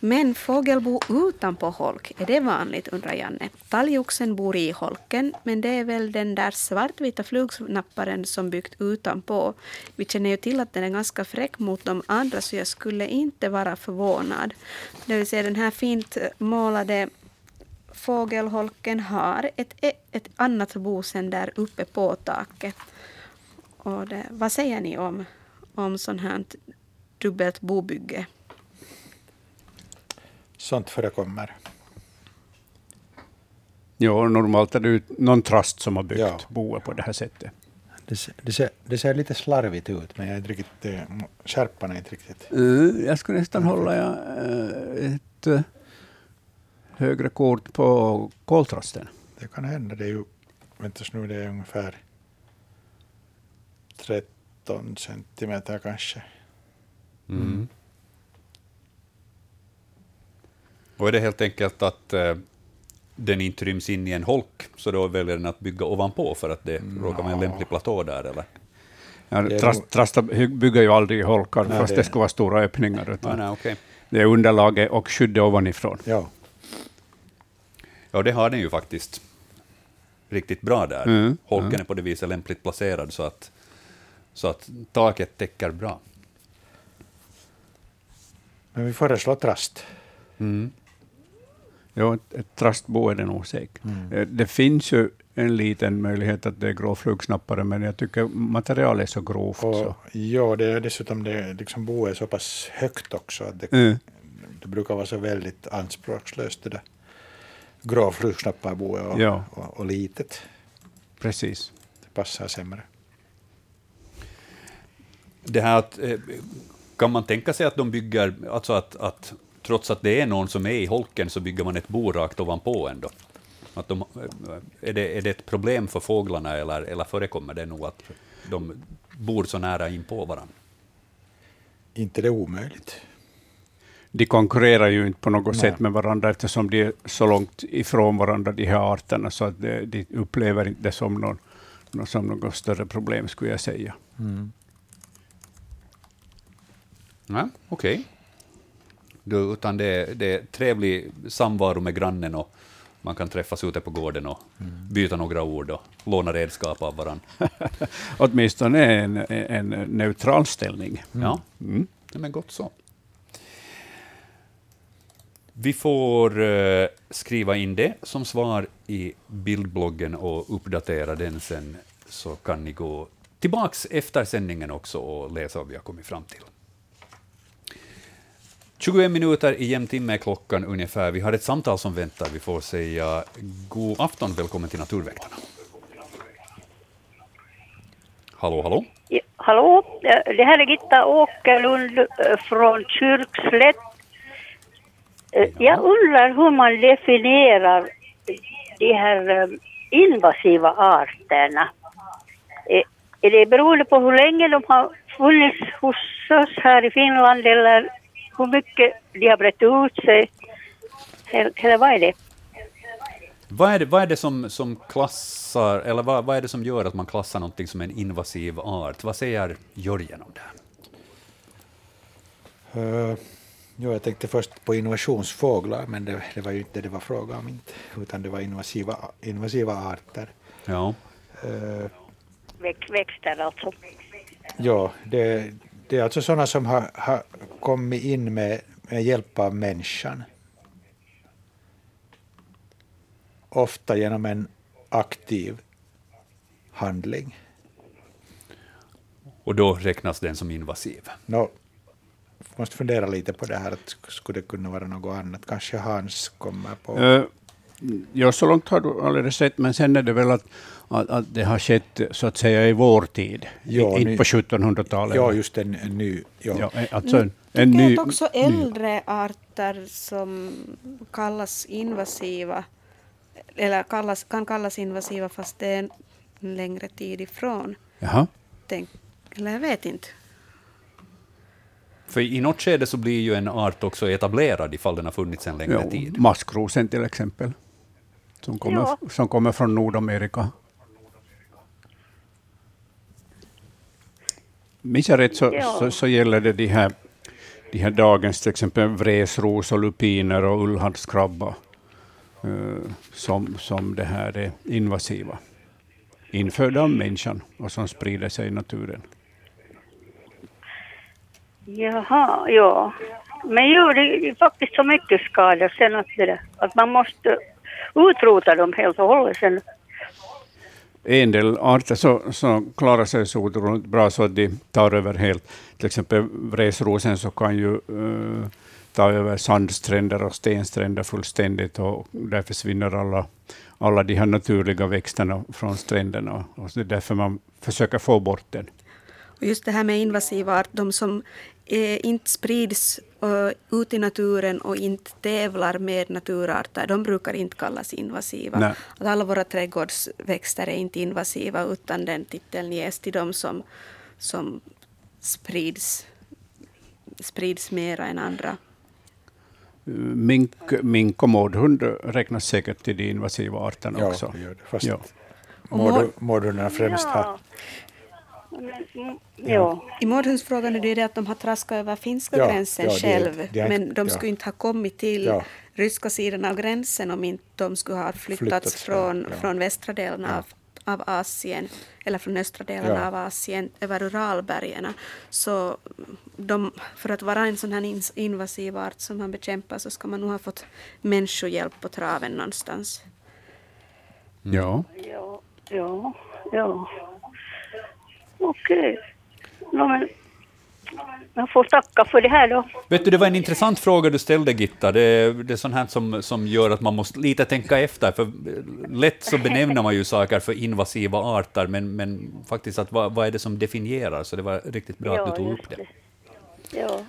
Men fågelbo utanpå holk, är det vanligt, undrar Janne. Talgoxen bor i holken, men det är väl den där svartvita flugsnapparen som byggt utanpå. Vi känner ju till att den är ganska fräck mot de andra, så jag skulle inte vara förvånad. Det vill säga den här fint målade fågelholken har ett, ett annat bo sen där uppe på taket. Och det, vad säger ni om, om sånt här dubbelt bobygge? Sånt förekommer. Ja, normalt är det ju någon trast som har byggt Ja. boet på det här sättet. Det, ser- det, ser, det ser lite slarvigt ut, men jag är inte riktigt, eh, skärpan är inte riktigt... Eh, jag skulle nästan hålla ja, eh, ett eh, högre kort på koltrasten. Det kan hända. Det är ju, vänta nu, det är ungefär 13 centimeter kanske. Mm. Och är det helt enkelt att eh, den inte ryms in i en holk, så då väljer den att bygga ovanpå för att det råkar vara en lämplig platå där, eller? Ja, trast, hy- bygger ju aldrig i holkar, Nej, fast det- det ska vara stora öppningar. Ja, Utan nej, okej. Det är underlaget och skyddet ovanifrån. Ja, Ja, det har den ju faktiskt riktigt bra där. Mm, Holken mm. är på det viset lämpligt placerad så att, så att taket täcker bra. men vi föreslår trast. Mm. Ja, ett, ett trastbo är det nog säkert. Mm. Eh, Det finns ju en liten möjlighet att det är gråflugsnappare, men jag tycker materialet är så grovt. Så. Och, ja, det är dessutom det, liksom boet är så pass högt också att det, Mm. det brukar vara så väldigt anspråkslöst det där grå flugsnapparboet och, Ja. och, och litet. Precis. Det passar sämre. Det här att, eh, kan man tänka sig att de bygger, alltså att, att trots att det är någon som är i holken så bygger man ett bo rakt ovanpå ändå? Att de, är, det, är det ett problem för fåglarna eller, eller förekommer det nog att de bor så nära in på varandra? Inte det omöjligt. De konkurrerar ju inte på något Nej. sätt med varandra eftersom de är så långt ifrån varandra, de här arterna, så att de, de upplever inte det som, någon, någon, som något större problem, skulle jag säga. Ja, okej. Du, Utan det, det är trevlig samvaro med grannen och man kan träffas ute på gården och byta några ord och låna redskap av varandra. Åtminstone en, en neutral ställning. Ja, Mm. Nej, men gott så. Vi får eh, skriva in det som svar i bildbloggen och uppdatera den sen, så kan ni gå tillbaks efter sändningen också och läsa vad vi har kommit fram till. 21 minuter i jämn timme är klockan ungefär. Vi har ett samtal som väntar. Vi får säga god afton, välkommen till Naturväktarna. Hallå, hallå? Ja, hallå, det här är Gitta Åkerlund eh, från Kyrkslätt. Eh, Jag undrar hur man definierar de här eh, invasiva arterna. Är det beroende på hur länge de har funnits hos oss här i Finland eller hur mycket de har brett ut sig? Eller vad är det? Vad är det, vad är det som, som klassar, eller vad, vad är det som gör att man klassar någonting som en invasiv art? Vad säger Jörgen om det? Uh, jo, jag tänkte först på innovationsfåglar, men det, det var ju inte det det var fråga om, inte, utan det var invasiva, invasiva arter. Ja. Väx, växter alltså. ja, det, det är alltså sådana som har, har kommit in med, med hjälp av människan. Ofta genom en aktiv handling. Och då räknas den som invasiv. Nå, måste fundera lite på det här, att skulle det kunna vara något annat? Kanske Hans kommer på... Eh, Ja, så långt har du alldeles rätt, men sen är det väl att, att, att det har skett så att säga i vår tid, Ja, inte på 1700-talet. Ja, just en, en ny... Ja. Ja, alltså en, en Tycker ny, att också ny- äldre arter som kallas invasiva, eller kallas, kan kallas invasiva fast det är en längre tid ifrån. Jaha. Tänk, eller jag vet inte. För i något skede så blir ju en art också etablerad ifall den har funnits en längre Ja, tid. maskrosen till exempel, som kommer, Ja. som kommer från Nordamerika. Minns jag rätt så, Ja. så, så gäller det de här, de här dagens till exempel vresros och lupiner och ullhandskrabba eh, som, som det här är invasiva. Infödda av människan och som sprider sig i naturen. Jaha, ja. Men gör det är faktiskt så mycket skada sen att, det att man måste utrota dem helt och hållet sen. En del arter så, så klarar sig så otroligt bra så att de tar över helt. Till exempel vresrosen så kan ju eh, uh, ta över sandstränder och stenstränder fullständigt och där försvinner alla, alla de här naturliga växterna från stränderna. Och det är därför man försöker få bort den. Och just det här med invasiva arter, de som eh, inte sprids ut i naturen och inte tävlar med naturarter, de brukar inte kallas invasiva. Nej. Att alla våra trädgårdsväxter är inte invasiva, utan den titeln ges till de som, som sprids, sprids mera än andra. Eh, Mink, mink och mårdhund räknas säkert till de invasiva arterna Ja, också. det gör det. Fast Ja. mård- mårdhundarna främst har... Ja. Men, mm, ja. I mårdhundsfrågan är det ju det att de har traskat över finska Ja, gränsen ja, det- själv, det är- men de ja. skulle inte ha kommit till Ja. ryska sidan av gränsen om inte de skulle ha flyttats, Flyttats, från, ja. från västra delen av, av Asien, eller från östra delen Ja. av Asien, över Uralbergen. Så de, för att vara en sån här invasiv art som man bekämpar så ska man nog ha fått människohjälp på traven någonstans. Ja. Ja, ja, ja. Okej. No, men jag får tacka för det här då. Vet du, det var en intressant fråga du ställde, Gitta. Det, det är sånt här som, som gör att man måste lite tänka efter, för lätt så benämner man ju saker för invasiva arter, men, men faktiskt att vad, vad är det som definierar? Så det var riktigt bra att du tog upp det. Ja.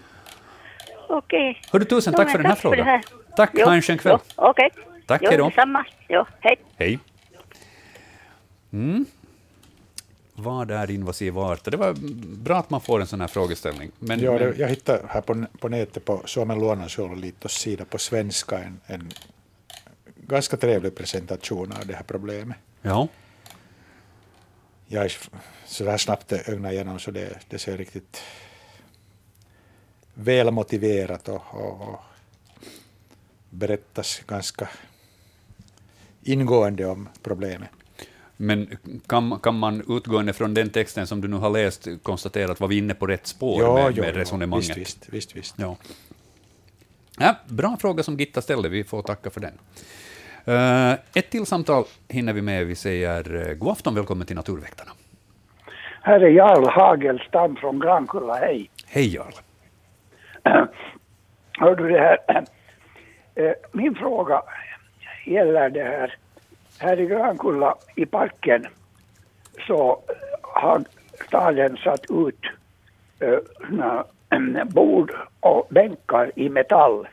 Okej. Hördu, tusen tack för den här frågan. här. Tack, Jo, ha en skön kväll. Okej. Tack, jo, hej då. detsamma. Jo, hej. Hej. Mm. Vad är invasiva arter? Det var bra att man får en sån här frågeställning. Men, Ja, men, jag hittade här på, på nätet på Suomen luonnonsuojeluliitos sida på svenska en, en ganska trevlig presentation av det här problemet. ja. Jag är så där snabbt ögna igenom så det, det ser riktigt välmotiverat och, och, och berättas ganska ingående om problemet. Men kan, kan man utgående från den texten som du nu har läst konstatera att var vi inne på rätt spår Ja, med, ja, med ja, resonemanget? visst, visst, visst, visst. Ja. Ja, bra fråga som Gitta ställde, vi får tacka för den. Eh, ett till samtal hinner vi med. Vi säger uh, god afton, välkommen till Naturväktarna. Här är Jarl Hagelstam från Grankulla, hej. Hej Jarl. Hör du det här? Eh, Min fråga gäller det här. Här i Grankulla i parken så har staden satt ut äh, bord och bänkar i metall.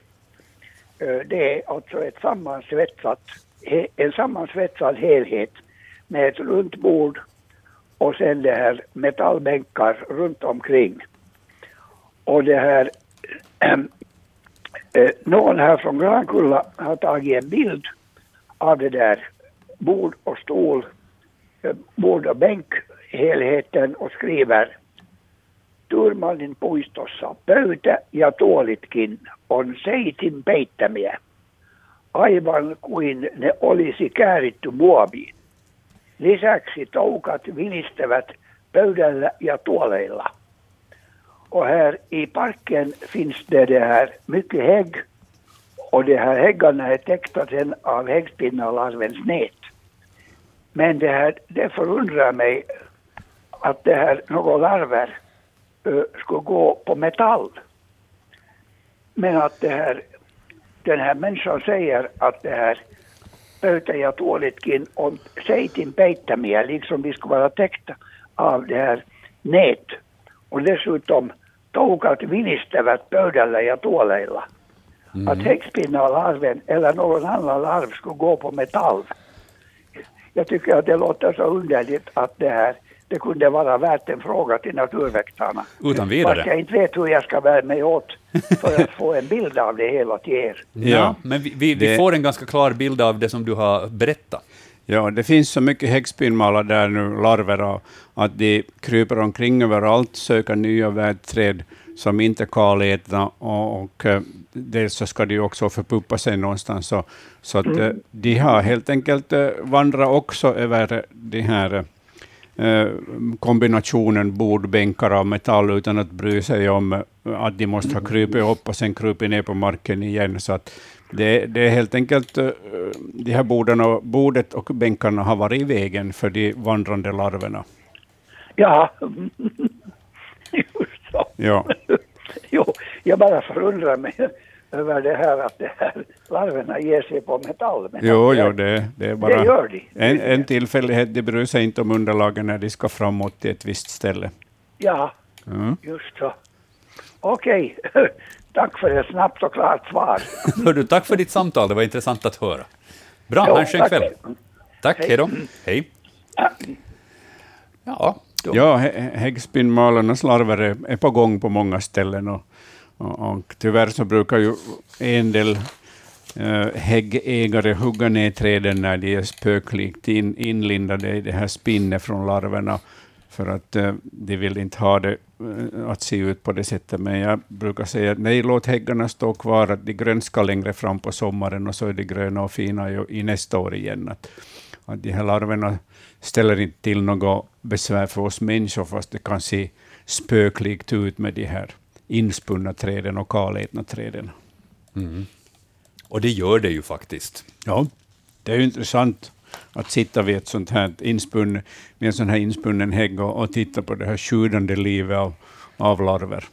Äh, Det är alltså ett sammansvetsat, he- en sammansvetsad helhet med ett runt bord och sen det här metallbänkar runt omkring. Och det här äh, någon här från Grankulla har tagit en bild av det där bord och stol, eh, bord och bänkhelheten och skriver Turmanin puistossa pöytä ja tuolitkin on seitin peittämiä, aivan kuin ne olisi kääritty muoviin. Lisäksi toukat vilistävät pöydällä ja tuoleilla. Och här i parken finns det, det här mycket hägg och de här häggarna är täckta sen av häggspinnalarvens nät. Men det här, det förundrar mig att det här, några larver uh, skulle gå på metall. Men att det här, den här människan säger att det här pöytä ja tuolitkin on seitin peittämiä, liksom de skulle vara täckta av det här nät. Och dessutom toukat vinistävät pöydällä ja tuoleilla. Att häckspinnalarven eller någon annan larv skulle gå på metall. Jag tycker att det låter så underligt att det här det kunde vara värt en fråga till naturväktarna. Utan Fast vidare. jag inte vet hur jag ska bära mig åt för att få en bild av det hela till er. Ja, men vi, vi, vi Det- får en ganska klar bild av det som du har berättat. Ja, det finns så mycket häggspinnmalar där nu, larver, och att de kryper omkring överallt, söker nya värdträd som inte är kalätna och, och eh, dels så ska de också förpuppa sig någonstans. Så, så att eh, de har helt enkelt eh, vandrat också över de här kombinationen bordbänkar av metall utan att bry sig om att de måste ha krupit upp och sen krupit ner på marken igen. Så att det, det är helt enkelt de här borden och, bordet och bänkarna har varit i vägen för de vandrande larverna. Ja, så. Ja. Jo, jag bara förundrar mig över det här att det här larverna ger sig på metall. Men Jo, jo, det, det är bara det gör de. en, en tillfällighet. De bryr sig inte om underlagen när de ska framåt till ett visst ställe. Ja, Mm. just så. Okej, tack för ett snabbt och klart svar. Hör du, tack för ditt samtal, det var intressant att höra. Bra, Jo, ha en skön tack. kväll. Tack, Hej. hej då. Hej. Ja, då. Ja, häggspinnmalarnas larver e-, är, är på gång på många ställen. Och, och, och tyvärr så brukar ju en del eh, häggägare hugga ner träden när de är spöklikt in, inlindade i det här spinnet från larverna, för att eh, de vill inte ha det eh, att se ut på det sättet. Men jag brukar säga att nej, låt häggarna stå kvar, att de grönskar längre fram på sommaren och så är de gröna och fina i, i nästa år igen. Att, att de här larverna ställer inte till något besvär för oss människor, fast det kan se spöklikt ut med de här inspunna träden och kalätna träden. Mm. Och det gör det ju faktiskt. Ja, det är ju intressant att sitta vid, ett sånt här inspunn, vid en sån här inspunnen hägg och, och titta på det här sjudande livet av, av larver.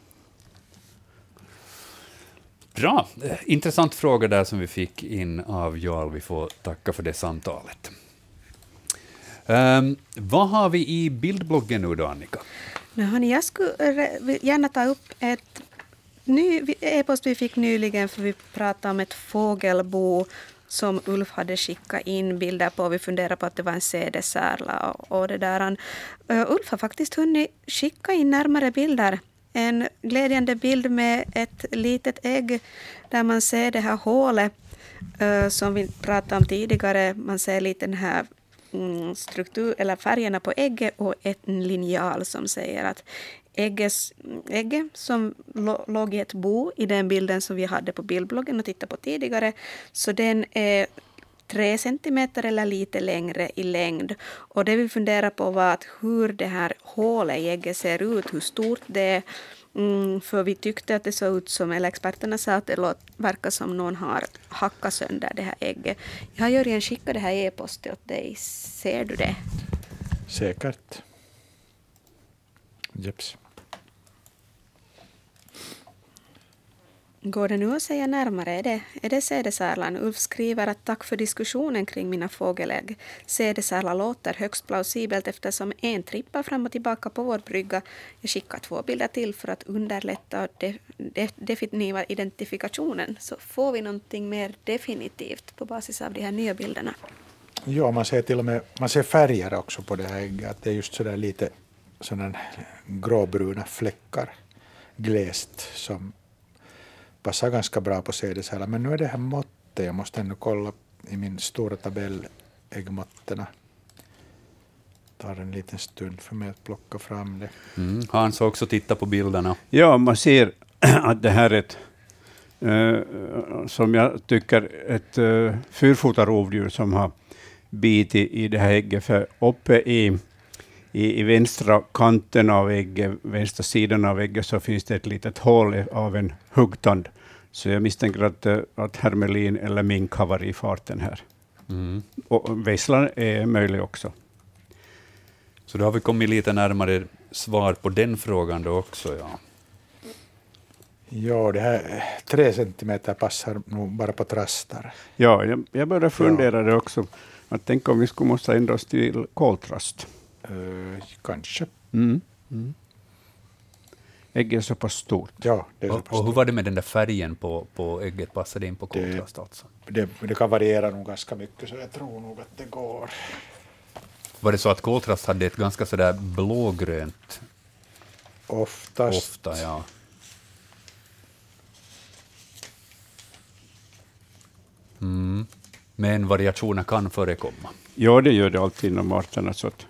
Bra. Intressant fråga där som vi fick in av Jarl. Vi får tacka för det samtalet. Um, vad har vi i bildbloggen nu då, Annika? Men hörni, jag skulle gärna ta upp ett ny e-post vi fick nyligen för vi pratade om ett fågelbo som Ulf hade skickat in bilder på. Vi funderade på att det var en sädesärla och, och det där. Han, eh, Ulf har faktiskt hunnit skicka in närmare bilder. En glädjande bild med ett litet ägg där man ser det här hålet eh, som vi pratade om tidigare. Man ser lite den här Mm, struktur, eller färgerna på ägget och en linjal som säger att ägges, ägget som låg i ett bo i den bilden som vi hade på bildbloggen och tittade på tidigare, så den är tre centimeter eller lite längre i längd. Och det vi funderade på var att hur det här hålet i ägget ser ut, hur stort det är. Mm, för vi tyckte att det såg ut som, eller experterna sa att det låt, verkar som någon har hackat sönder det här ägget. Jag har Jörgen skickat det här e-postet åt dig. Ser du det? Säkert. Jeps. Går det nu att säga närmare? Är det, är det sädesärlan? Ulf skriver att tack för diskussionen kring mina fågelägg. Sädesärla låter högst plausibelt eftersom en trippar fram och tillbaka på vår brygga. Jag skickar två bilder till för att underlätta de, de, definitiva identifikationen. Så får vi någonting mer definitivt på basis av de här nya bilderna. Ja, man ser till och med man ser färger också på det här ägget. Att det är just sådär lite sådana gråbruna fläckar glest som passar ganska bra på sädesärla. Men nu är det här måttet. Jag måste ändå kolla i min stora tabell äggmåttena. tar en liten stund för mig att plocka fram det. Mm. Hans har också tittat på bilderna. Ja, man ser att det här är ett, eh, som jag tycker, ett uh, fyrfotarovdjur som har bitit i det här ägget. För uppe i, i, i vänstra kanten av ägget, vänstra sidan av ägget, så finns det ett litet hål av en huggtand. Så jag misstänker att, eh, att hermelin eller mink har varit i farten här. Mm. Och vesslan är möjlig också. Så då har vi kommit lite närmare svar på den frågan då också. Ja. Ja, det här tre centimeter passar nog bara på trastar. Ja, jag, jag började fundera det också. Att tänk om vi skulle måste ändra oss till koltrast. Eh, kanske. Mm. Ägget är så pass stort. Ja, det, är så Och, pass och hur var det med den där färgen på, på ägget? Passade det in på Det- kontrast alltså? det, det kan variera nog ganska mycket, så jag tror nog att det går. Var det så att koltrast hade ett ganska sådär blågrönt Oftast. ofta? Ja. Mm. Men variationer kan förekomma. Ja, det gör det alltid inom arterna. Så att,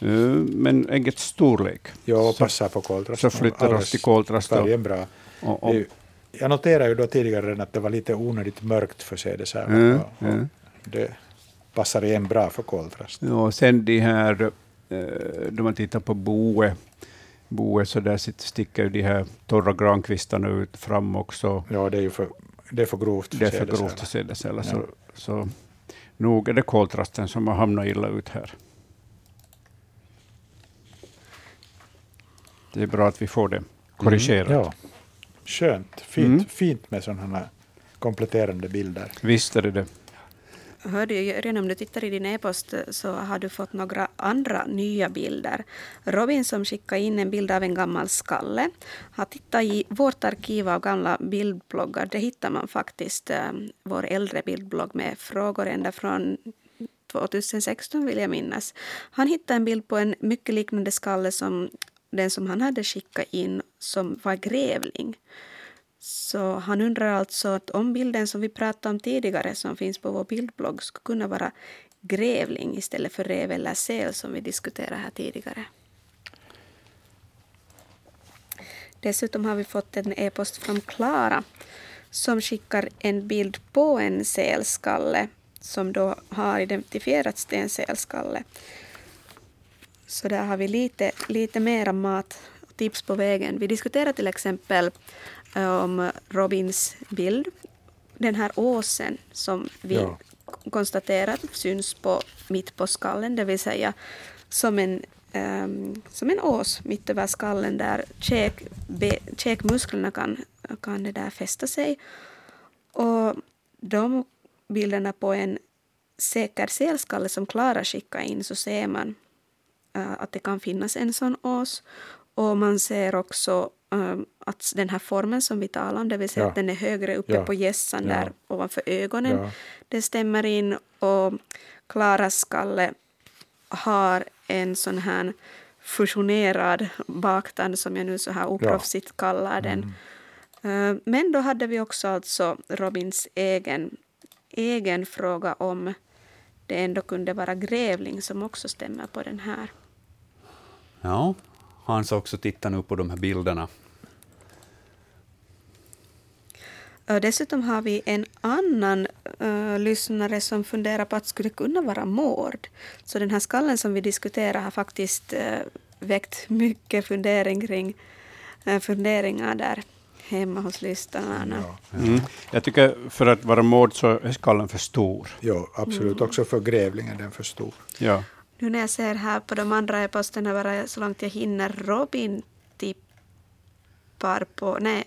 men äggets storlek. Ja, passar på koltrast. så flyttar oss till koltrast. Färgen bra. och- och- Jag noterade ju då tidigare att det var lite onödigt mörkt för sädesärvar. Mm, mm. Det passar igen bra för koltrast. Ja, och sen de här, eh, då man tittar på boe, boe så där sticker ju de här torra grankvistarna ut fram också. Ja, det är ju för, det är för grovt för Det är för grovt för sädesärvar. Ja. Så, så nog är det koltrasten som har hamnat illa ut här. Det är bra att vi får det korrigerat. Ja. Skönt. Fint, Mm. fint med sådana här kompletterande bilder. Visst är det det. Hörde ju, Jörgen, om du tittar i din e-post eh, så har du fått några andra nya bilder. Robin som skickade in en bild av en gammal skalle har tittat i vårt arkiv av gamla bildbloggar. Det hittar man faktiskt, eh, vår äldre bildblogg med frågor ända från 2016 vill jag minnas. Han hittade en bild på en mycket liknande skalle som den som han hade skickat in som var grävling. Så han undrar alltså att om bilden som vi pratade om tidigare som finns på vår bildblogg skulle kunna vara grävling istället för räv eller säl som vi diskuterade här tidigare. Dessutom har vi fått en e-post från Klara som skickar en bild på en sälskalle som då har identifierats till en sälskalle. Så där har vi lite, lite mera mat och tips på vägen. Vi diskuterar till exempel eh, om Robins bild. Den här åsen som vi Ja. konstaterat syns på, mitt på skallen, det vill säga som en, ehm, som en ås mitt över skallen där käk, be, käkmusklerna kan, kan det där fästa sig. Och de bilderna på en säker sälskalle som Klara skickade in så ser man att det kan finnas en sån ås. Och man ser också eh, att den här formen som vi talar om, det vill säga Ja. att den är högre uppe Ja. på gässan Ja. där ovanför ögonen. Ja. Det stämmer in och Klaras skalle har en sån här fusionerad baktand som jag nu så här oproffsigt kallar den. Eh, Men då hade vi också alltså Robins egen, egen fråga om det ändå kunde vara grävling som också stämmer på den här. Ja, Hans också tittat nu på de här bilderna. Dessutom har vi en annan uh, lyssnare som funderar på att det skulle kunna vara mord. Så den här skallen som vi diskuterar har faktiskt uh, väckt mycket fundering kring, uh, funderingar där hemma hos lyssnarna. Mm. Jag tycker för att vara mord så är skallen för stor. Ja, absolut. Mm. Också för grävlingen är den för stor. Ja. Nu när jag ser här på de andra e-posterna, bara så långt jag hinner, Robin tippar på... Nej,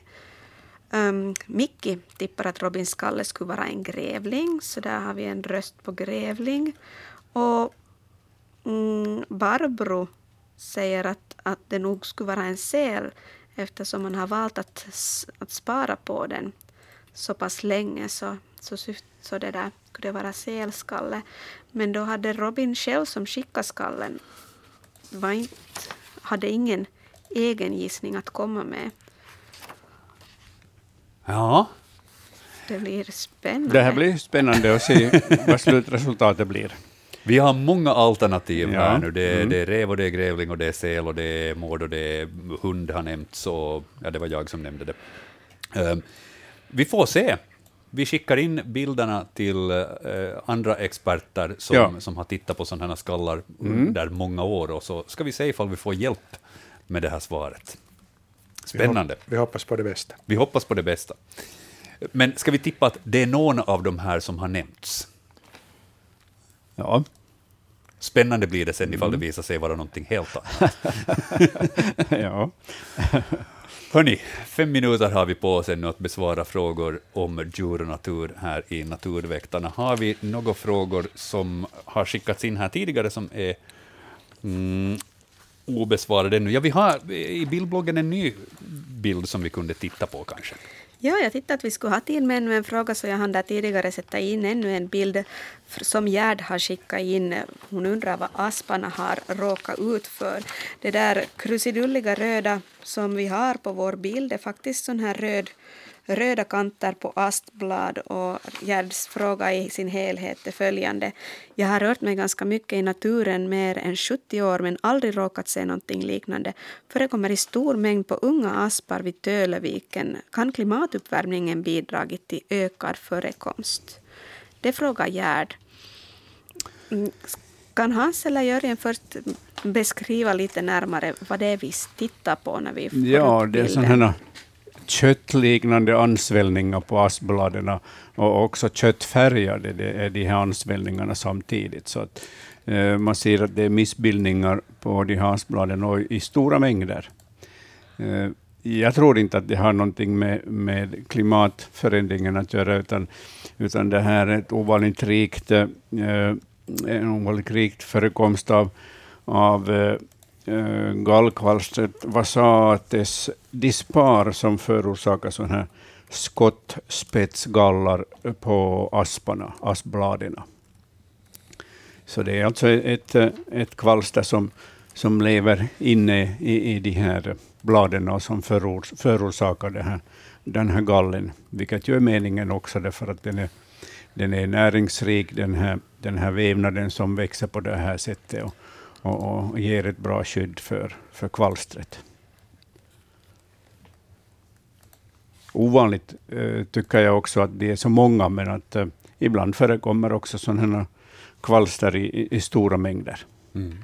um, Micki tippar att Robins skalle skulle vara en grävling, så där har vi en röst på grävling. Och mm, Barbro säger att, att det nog skulle vara en säl eftersom man har valt att, att spara på den så pass länge så, så, så det där det vara sälskalle. Men då hade Robin själv som skickade skallen var inte, hade ingen egen gissning att komma med. Ja, Det blir spännande. Det här blir spännande att se vad slutresultatet blir. Vi har många alternativ Ja, här nu. Det är, mm. det är räv och det är grävling och det är säl och det är mord och det är hund har nämnts och ja, det var jag som nämnde det. Ehm, vi får se. Vi skickar in bilderna till eh, andra experter som, Ja. som har tittat på sådana här skallar Mm. under många år och så ska vi se ifall vi får hjälp med det här svaret. Spännande. Vi hoppas på det bästa. Vi hoppas på det bästa. Men ska vi tippa att det är någon av de här som har nämnts? Ja. Spännande blir det sen ifall Mm. det visar sig vara någonting helt annat. ja. Hörni, fem minuter har vi på oss ännu att besvara frågor om djur och natur här i Naturväktarna. Har vi några frågor som har skickats in här tidigare som är mm, obesvarade ännu? Ja, vi har i bildbloggen en ny bild som vi kunde titta på kanske. Ja, jag tittade att vi skulle ha tid med ännu en fråga så jag hann där tidigare sätta in ännu en bild som Gerd har skickat in. Hon undrar vad asparna har råkat ut för. Det där krusidulliga röda som vi har på vår bild är faktiskt sån här röd, röda kanter på astblad och Gerds fråga i sin helhet är följande. Jag har rört mig ganska mycket i naturen mer än 70 år men aldrig råkat se någonting liknande. Förekommer i stor mängd på unga aspar vid Töleviken. Kan klimatuppvärmningen bidragit till ökad förekomst? Det frågar Gerd. Mm, Kan Hans eller Jörgen först beskriva lite närmare vad det är vi tittar på när vi får Ja, det är sådana köttliknande ansvällningar på askbladen och också köttfärgade det är de här ansvällningarna samtidigt. Så att, eh, man ser att det är missbildningar på de här askbladen och i stora mängder. Eh, jag tror inte att det har någonting med, med klimatförändringen att göra, utan, utan det här är ett ovanligt rikt, eh, en ovanligt rikt förekomst av, av eh, eh, gallkvalstret Vasates dispar som förorsakar sådana här skottspetsgallar på asparna, aspbladen. Så det är alltså ett, ett kvalster som, som lever inne i, i de här bladen och som förors, förorsakar det här, den här gallen, vilket ju är meningen också därför att den är, den är näringsrik, den här, den här vävnaden som växer på det här sättet och, och, och ger ett bra skydd för, för kvalstret. Ovanligt eh, tycker jag också att det är så många, men att eh, ibland förekommer också sådana kvalster i, i, i stora mängder. Mm.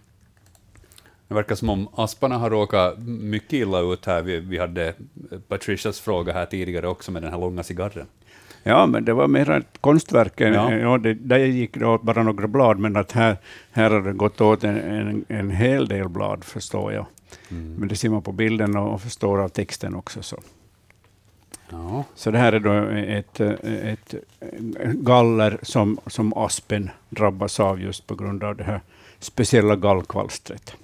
Det verkar som om asparna har råkat mycket illa ut här. Vi, vi hade Patricias fråga här tidigare också med den här långa cigarren. Ja, men det var mer ett konstverk. än- Ja. Ja. det, där gick det åt bara några blad, men att här, här har det gått åt en, en, en hel del blad, förstår jag. Mm. Men det ser man på bilden och och förstår av texten också. Så. Ja. Så det här är då ett, ett galler som, som aspen drabbas av just på grund av det här speciella gallkvalstret.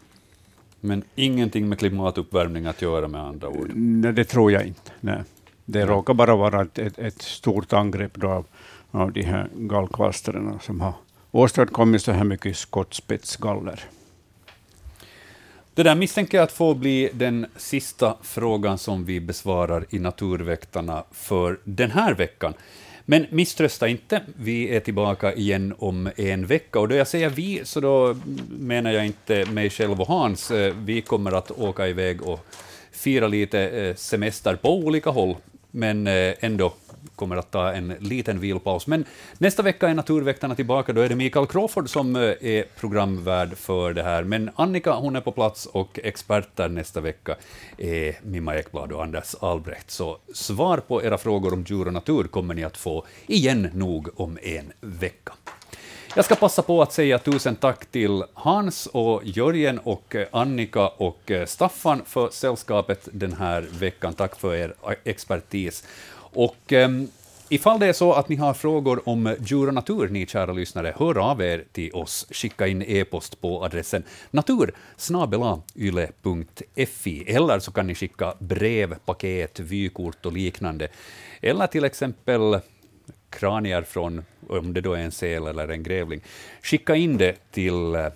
Men ingenting med klimatuppvärmning att göra med andra ord. Nej, det tror jag inte. Nej. Det råkar bara vara ett, ett, ett stort angrepp då av, av de här gallkvalstren som har åstadkommit så här mycket skottspetsgaller. Det där misstänker jag att få bli den sista frågan som vi besvarar i Naturväktarna för den här veckan. Men misströsta inte, vi är tillbaka igen om en vecka. Och då jag säger vi, så då menar jag inte mig själv och Hans. Eh, Vi kommer att åka iväg och fira lite eh, semester på olika håll, men eh, ändå kommer att ta en liten vilpaus. Men nästa vecka är Naturväktarna tillbaka. Då är det Mikael Crawford som eh, är programvärd för det här. Men Annika hon är på plats och experter nästa vecka är Mimma Ekblad och Anders Albrecht. Så svar på era frågor om djur och natur kommer ni att få igen nog om en vecka. Jag ska passa på att säga tusen tack till Hans och Jörgen och eh, Annika och eh, Staffan för sällskapet den här veckan. Tack för er eh, expertis. Och um, ifall det är så att ni har frågor om djur och natur, ni kära lyssnare, hör av er till oss. Skicka in e-post på adressen natur eller så kan ni skicka brev, paket, vykort och liknande. Eller till exempel kranier från, om det då är en säl eller en grävling. Skicka in det till eh,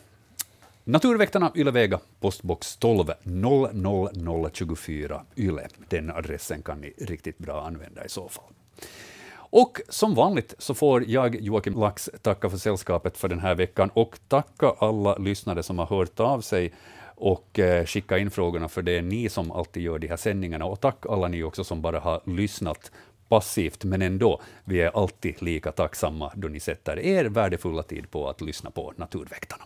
Naturväktarna Ylevega, postbox 12 00024 Yle. Den adressen kan ni riktigt bra använda i så fall. Och som vanligt så får jag, Joakim Lax, tacka för sällskapet för den här veckan och tacka alla lyssnare som har hört av sig och eh, skicka in frågorna, för det är ni som alltid gör de här sändningarna. Och tack alla ni också som bara har lyssnat passivt, men ändå, vi är alltid lika tacksamma då ni sätter er värdefulla tid på att lyssna på Naturväktarna.